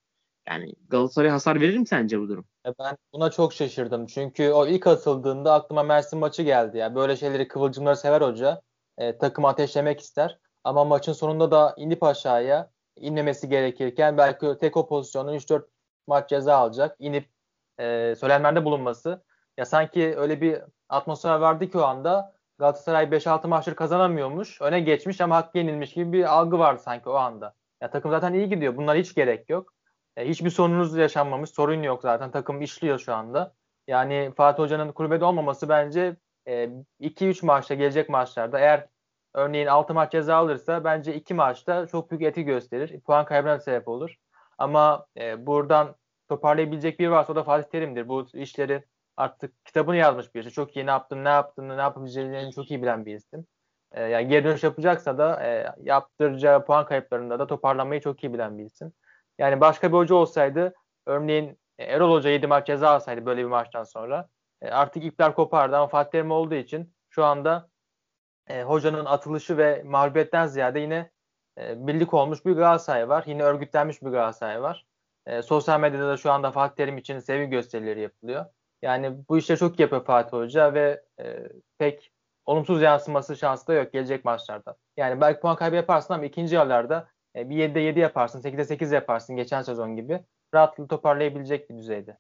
Yani Galatasaray hasar verir mi sence bu durum? E, ben buna çok şaşırdım. Çünkü o ilk atıldığında aklıma Mersin maçı geldi. Yani böyle şeyleri kıvılcımları sever hoca. E, takımı ateşlemek ister. Ama maçın sonunda da inip aşağıya inmemesi gerekirken belki tek o pozisyonda 3-4 maç ceza alacak. İnip e, söylenmerde bulunması. Ya sanki öyle bir atmosfer vardı ki o anda Galatasaray 5-6 maçları kazanamıyormuş. Öne geçmiş ama hak yenilmiş gibi bir algı vardı sanki o anda. Ya takım zaten iyi gidiyor. Bunlar hiç gerek yok. E, hiçbir sorununuz yaşanmamış. Sorun yok zaten. Takım işliyor şu anda. Yani Fatih Hoca'nın kulübede olmaması bence 2-3 e, maçta gelecek maçlarda eğer örneğin 6 maç ceza alırsa bence 2 maçta çok büyük etki gösterir. Puan kaybına sebep olur. Ama e, buradan toparlayabilecek bir varsa o da Fatih Terim'dir. Bu işleri artık kitabını yazmış birisi. Çok iyi ne yaptın, ne yaptığını, ne yapabileceğini çok iyi bilen bir isim. E, yani geri dönüş yapacaksa da e, yaptıracağı puan kayıplarında da toparlanmayı çok iyi bilen bir isim. Yani başka bir hoca olsaydı örneğin Erol Hoca 7 maç ceza alsaydı böyle bir maçtan sonra e, artık ipler kopardı ama Fatih Terim olduğu için şu anda e, hocanın atılışı ve mağlubiyetten ziyade yine e, birlik olmuş bir Galatasaray var. Yine örgütlenmiş bir Galatasaray var. E, sosyal medyada da şu anda Fatih Terim için sevgi gösterileri yapılıyor. Yani bu işte çok yapıyor Fatih Hoca ve e, pek olumsuz yansıması şansı da yok gelecek maçlarda. Yani belki puan kaybı yaparsın ama ikinci yarılarda e, bir 7'de 7 yaparsın, 8'de 8 yaparsın geçen sezon gibi. Rahatlıkla toparlayabilecek bir düzeyde.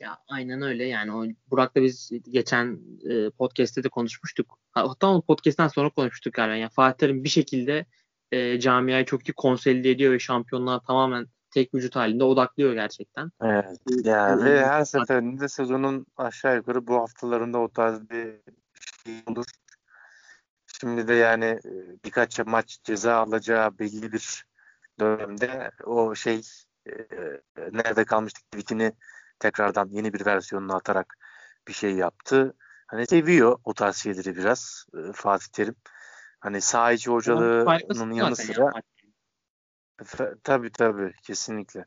Ya aynen öyle yani o Burak'la biz geçen e, podcast'te de konuşmuştuk. Hatta o podcast'ten sonra konuşmuştuk galiba. Yani Fatih Terim bir şekilde e, camiayı çok iyi konsolide ediyor ve şampiyonluğa tamamen tek vücut halinde odaklıyor gerçekten. Evet. Yani ve her seferinde sezonun aşağı yukarı bu haftalarında o tarz bir şey olur. Şimdi de yani e, birkaç maç ceza alacağı belli bir dönemde o şey e, nerede kalmıştık tweetini tekrardan yeni bir versiyonunu atarak bir şey yaptı. Hani seviyor o tarz şeyleri biraz e, Fatih Terim. Hani saha içi hocalığının yanı sıra ya. Tabii tabii kesinlikle.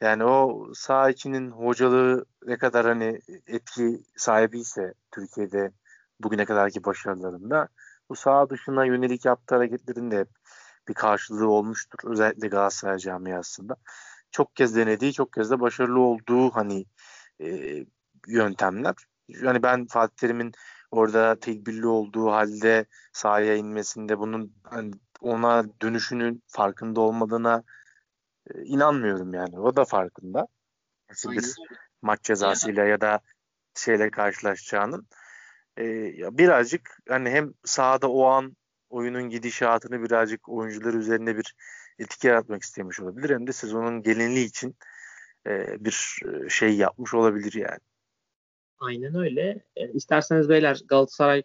Yani o saha içinin hocalığı ne kadar hani etki sahibiyse Türkiye'de bugüne kadarki başarılarında bu saha dışına yönelik yaptığı hareketlerin de hep bir karşılığı olmuştur. Özellikle Galatasaray camiasında. Çok kez denediği, çok kez de başarılı olduğu hani e, yöntemler. Yani ben Fatih Terim'in orada tedbirli olduğu halde sahaya inmesinde bunun hani ona dönüşünün farkında olmadığına e, inanmıyorum yani. O da farkında. Nasıl bir maç cezasıyla ya da şeyle karşılaşacağının. E, birazcık hani hem sahada o an oyunun gidişatını birazcık oyuncular üzerinde bir etki yaratmak istemiş olabilir. Hem de sezonun gelinliği için e, bir şey yapmış olabilir yani. Aynen öyle. E, isterseniz beyler Galatasaray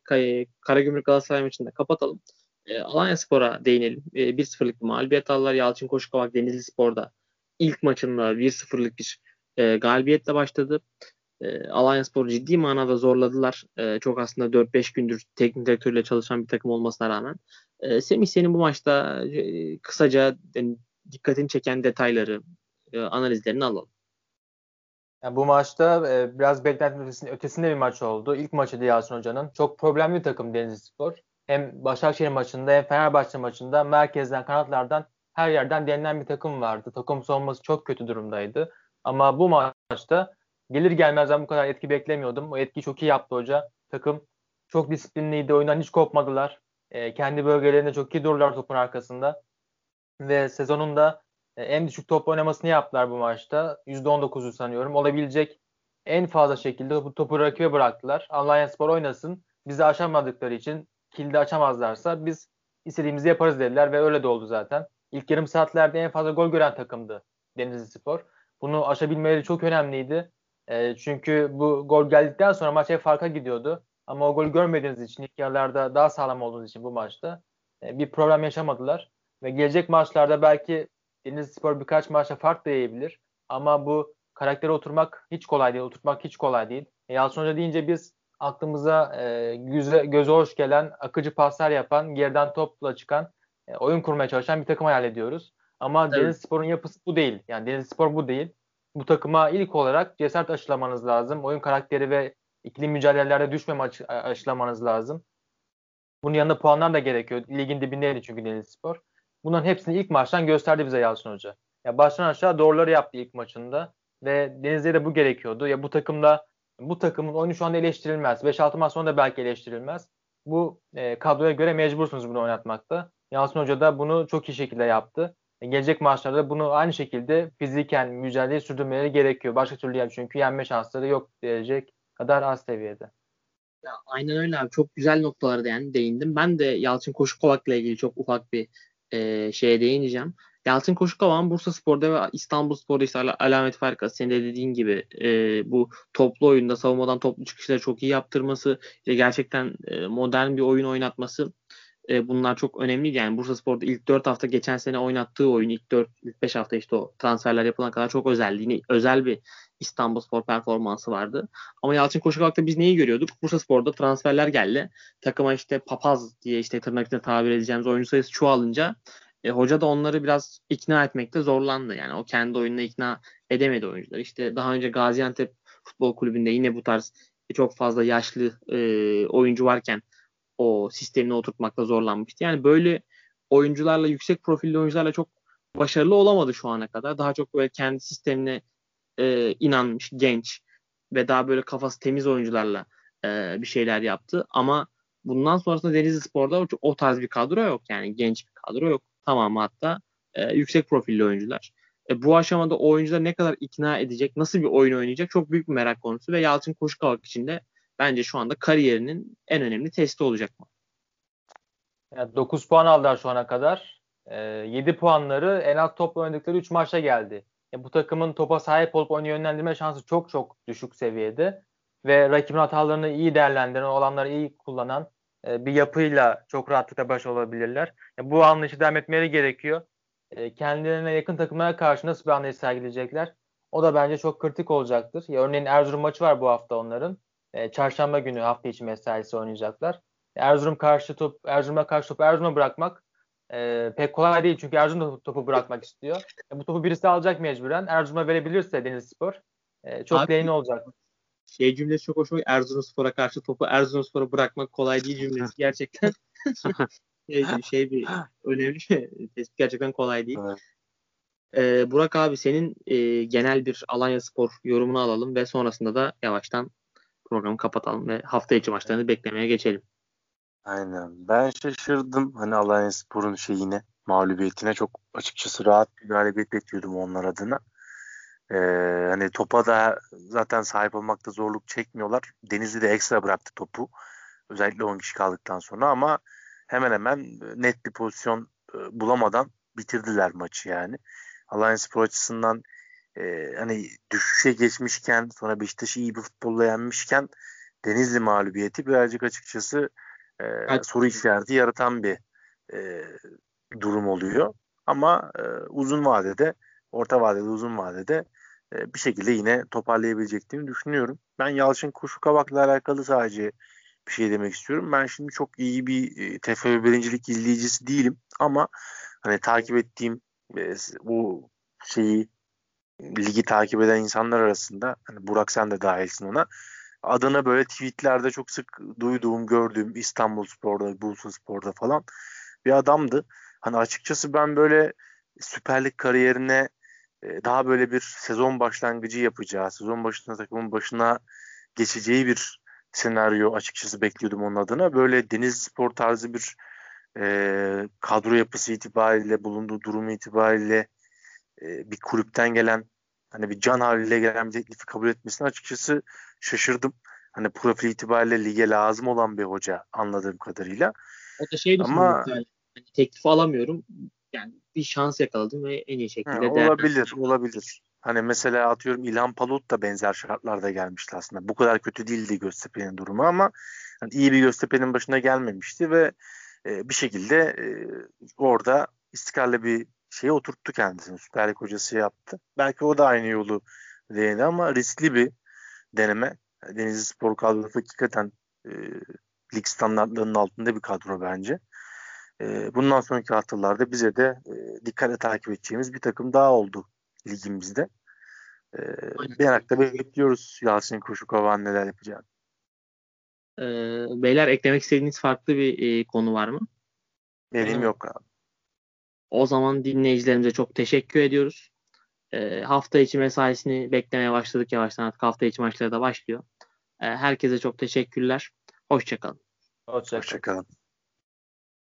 Karagümrük Galatasaray maçında kapatalım. E, Alanya Spor'a değinelim. E, 1-0'lık bir mağlubiyet aldılar. Yalçın Koşukavak Denizli Spor'da ilk maçında 1-0'lık bir e, galibiyetle başladı. E, Alanya Spor ciddi manada zorladılar. E, çok aslında 4-5 gündür teknik direktörle çalışan bir takım olmasına rağmen. E, Semih senin bu maçta e, kısaca yani, dikkatini çeken detayları, e, analizlerini alalım. Yani bu maçta e, biraz beklentinin ötesinde, ötesinde bir maç oldu. İlk maçıydı Yasin Hoca'nın. Çok problemli takım Denizli Spor. Hem Başakşehir maçında hem Fenerbahçe maçında merkezden, kanatlardan her yerden denilen bir takım vardı. Takım savunması çok kötü durumdaydı. Ama bu maçta gelir gelmez ben bu kadar etki beklemiyordum. O etkiyi çok iyi yaptı hoca. Takım çok disiplinliydi. Oyundan hiç kopmadılar. E, kendi bölgelerinde çok iyi durdular topun arkasında. Ve sezonunda e, en düşük top oynamasını yaptılar bu maçta. %19'u sanıyorum. Olabilecek en fazla şekilde bu topu rakibe bıraktılar. Alanya Spor oynasın. Bizi aşamadıkları için kilidi açamazlarsa biz istediğimizi yaparız dediler ve öyle de oldu zaten. İlk yarım saatlerde en fazla gol gören takımdı Denizli Spor. Bunu aşabilmeleri çok önemliydi. E, çünkü bu gol geldikten sonra maç hep farka gidiyordu. Ama o gol görmediğiniz için ilk yarılarda daha sağlam olduğunuz için bu maçta e, bir problem yaşamadılar. Ve gelecek maçlarda belki Denizli Spor birkaç maçta fark da. Ama bu karaktere oturmak hiç kolay değil. Oturtmak hiç kolay değil. E, Yalçın Hoca deyince biz aklımıza e, göze, göze hoş gelen, akıcı paslar yapan, geriden topla çıkan, e, oyun kurmaya çalışan bir takım hayal ediyoruz. Ama evet. Denizli Spor'un yapısı bu değil. Yani Denizli Spor bu değil. Bu takıma ilk olarak cesaret aşılamanız lazım. Oyun karakteri ve ikili mücadelelerde düşmeme aşılamanız lazım. Bunun yanında puanlar da gerekiyor. Ligin dibindeydi çünkü Denizli Spor. Bunların hepsini ilk maçtan gösterdi bize Yalçın Hoca. Ya baştan aşağı doğruları yaptı ilk maçında ve Denizli'ye de bu gerekiyordu. Ya bu takımda bu takımın oyunu şu anda eleştirilmez. 5-6 maç sonra da belki eleştirilmez. Bu e, kadroya göre mecbursunuz bunu oynatmakta. Yalçın Hoca da bunu çok iyi şekilde yaptı. E, gelecek maçlarda bunu aynı şekilde fiziken mücadele sürdürmeleri gerekiyor. Başka türlü yani çünkü yenme şansları yok diyecek kadar az seviyede. Ya, aynen öyle abi. Çok güzel noktalara yani değindim. Ben de Yalçın Koşukovak'la ilgili çok ufak bir e, şeye değineceğim. Yalçın Koşukovan Bursa Spor'da ve İstanbul Spor'da işte al- alamet farkı senin de dediğin gibi e, bu toplu oyunda savunmadan toplu çıkışları çok iyi yaptırması işte gerçekten e, modern bir oyun oynatması e, bunlar çok önemli. Yani Bursa Spor'da ilk 4 hafta geçen sene oynattığı oyun ilk 4 ilk 5 hafta işte o transferler yapılana kadar çok özeldi. Yine özel bir İstanbul Spor performansı vardı. Ama Yalçın Koşukak'ta biz neyi görüyorduk? Bursa Spor'da transferler geldi. Takıma işte papaz diye işte tırnak içinde tabir edeceğimiz oyuncu sayısı çoğalınca e, hoca da onları biraz ikna etmekte zorlandı. Yani o kendi oyununa ikna edemedi oyuncular. İşte daha önce Gaziantep Futbol Kulübü'nde yine bu tarz çok fazla yaşlı e, oyuncu varken o sistemine oturtmakta zorlanmıştı. Yani böyle oyuncularla yüksek profilli oyuncularla çok başarılı olamadı şu ana kadar. Daha çok böyle kendi sistemine e, inanmış genç ve daha böyle kafası temiz oyuncularla e, bir şeyler yaptı. Ama bundan sonrasında Denizli Spor'da o, o tarz bir kadro yok. Yani genç bir kadro yok. Tamamı hatta e, yüksek profilli oyuncular. E, bu aşamada oyuncular ne kadar ikna edecek, nasıl bir oyun oynayacak çok büyük bir merak konusu ve Yalçın Koşukavak için de bence şu anda kariyerinin en önemli testi olacak mı? Yani 9 puan aldılar şu ana kadar. E, 7 puanları en az topla oynadıkları 3 maçta geldi. E, bu takımın topa sahip olup oyunu yönlendirme şansı çok çok düşük seviyede. Ve rakibin hatalarını iyi değerlendiren, olanları iyi kullanan e, bir yapıyla çok rahatlıkla baş olabilirler. E, bu anlayışı devam etmeleri gerekiyor. E, kendilerine yakın takımlara karşı nasıl bir anlayış sergileyecekler? O da bence çok kritik olacaktır. Ya örneğin Erzurum maçı var bu hafta onların. E, çarşamba günü hafta içi mesaisi oynayacaklar. Erzurum karşı top Erzurum'a karşı topu Erzurum'a bırakmak e, pek kolay değil çünkü Erzurum topu bırakmak istiyor. E, bu topu birisi alacak mecburen. Erzurum'a verebilirse Denizlispor e, çok lehine olacak. Şey cümlesi çok hoşuma Erzurumspor'a karşı topu Erzurumspor'a bırakmak kolay değil cümlesi gerçekten [laughs] [laughs] şey, şey bir önemli tespit gerçekten kolay değil. Evet. Ee, Burak abi senin e, genel bir Alanya Spor yorumunu alalım ve sonrasında da yavaştan programı kapatalım ve hafta içi maçlarını beklemeye geçelim. Aynen. Ben şaşırdım hani Alanya Spor'un şeyine, mağlubiyetine çok açıkçası rahat bir galibiyet bekliyordum onlar adına. Ee, hani topa da zaten sahip olmakta zorluk çekmiyorlar. Denizli de ekstra bıraktı topu. Özellikle 10 kişi kaldıktan sonra ama hemen hemen net bir pozisyon e, bulamadan bitirdiler maçı yani. Alliance Spor açısından e, hani düşüşe geçmişken sonra Beşiktaş'ı iyi bir futbolla yenmişken Denizli mağlubiyeti birazcık açıkçası e, soru işareti yaratan bir e, durum oluyor. Ama e, uzun vadede, orta vadede, uzun vadede e, bir şekilde yine toparlayabileceklerini düşünüyorum. Ben Yalçın Kuşukavak'la alakalı sadece bir şey demek istiyorum. Ben şimdi çok iyi bir e, TFF birincilik izleyicisi değilim ama hani takip ettiğim e, bu şeyi ligi takip eden insanlar arasında hani Burak sen de dahilsin ona adına böyle tweetlerde çok sık duyduğum, gördüğüm İstanbul Spor'da, Bursa Spor'da falan bir adamdı. Hani açıkçası ben böyle Süper Lig kariyerine daha böyle bir sezon başlangıcı yapacağı, sezon başında takımın başına geçeceği bir senaryo açıkçası bekliyordum onun adına. Böyle deniz spor tarzı bir e, kadro yapısı itibariyle, bulunduğu durumu itibariyle e, bir kulüpten gelen hani bir can haliyle gelen bir teklifi kabul etmesine açıkçası şaşırdım. Hani profil itibariyle lige lazım olan bir hoca anladığım kadarıyla. O da şey Ama yani, hani teklif alamıyorum. Yani bir şans yakaladım ve en iyi şekilde ha, olabilir, olabilir. Hani mesela atıyorum İlhan Palut da benzer şartlarda gelmişti aslında. Bu kadar kötü değildi Göztepe'nin durumu ama hani iyi bir Göztepe'nin başına gelmemişti ve e, bir şekilde e, orada istikrarlı bir şeye oturttu kendisini. Süper Lig hocası yaptı. Belki o da aynı yolu denedi ama riskli bir deneme. Denizli Spor kadrosu hakikaten e, lig standartlarının altında bir kadro bence. E, bundan sonraki haftalarda bize de e, dikkatle takip edeceğimiz bir takım daha oldu ligimizde. E, merakla bekliyoruz Yasin Koşukovan neler yapacağını. E, beyler eklemek istediğiniz farklı bir e, konu var mı? Benim ee, yok abi. O zaman dinleyicilerimize çok teşekkür ediyoruz. E, hafta içi mesaisini beklemeye başladık yavaştan artık hafta içi maçları da başlıyor. E, herkese çok teşekkürler. Hoşçakalın. Hoşçakalın. Hoşça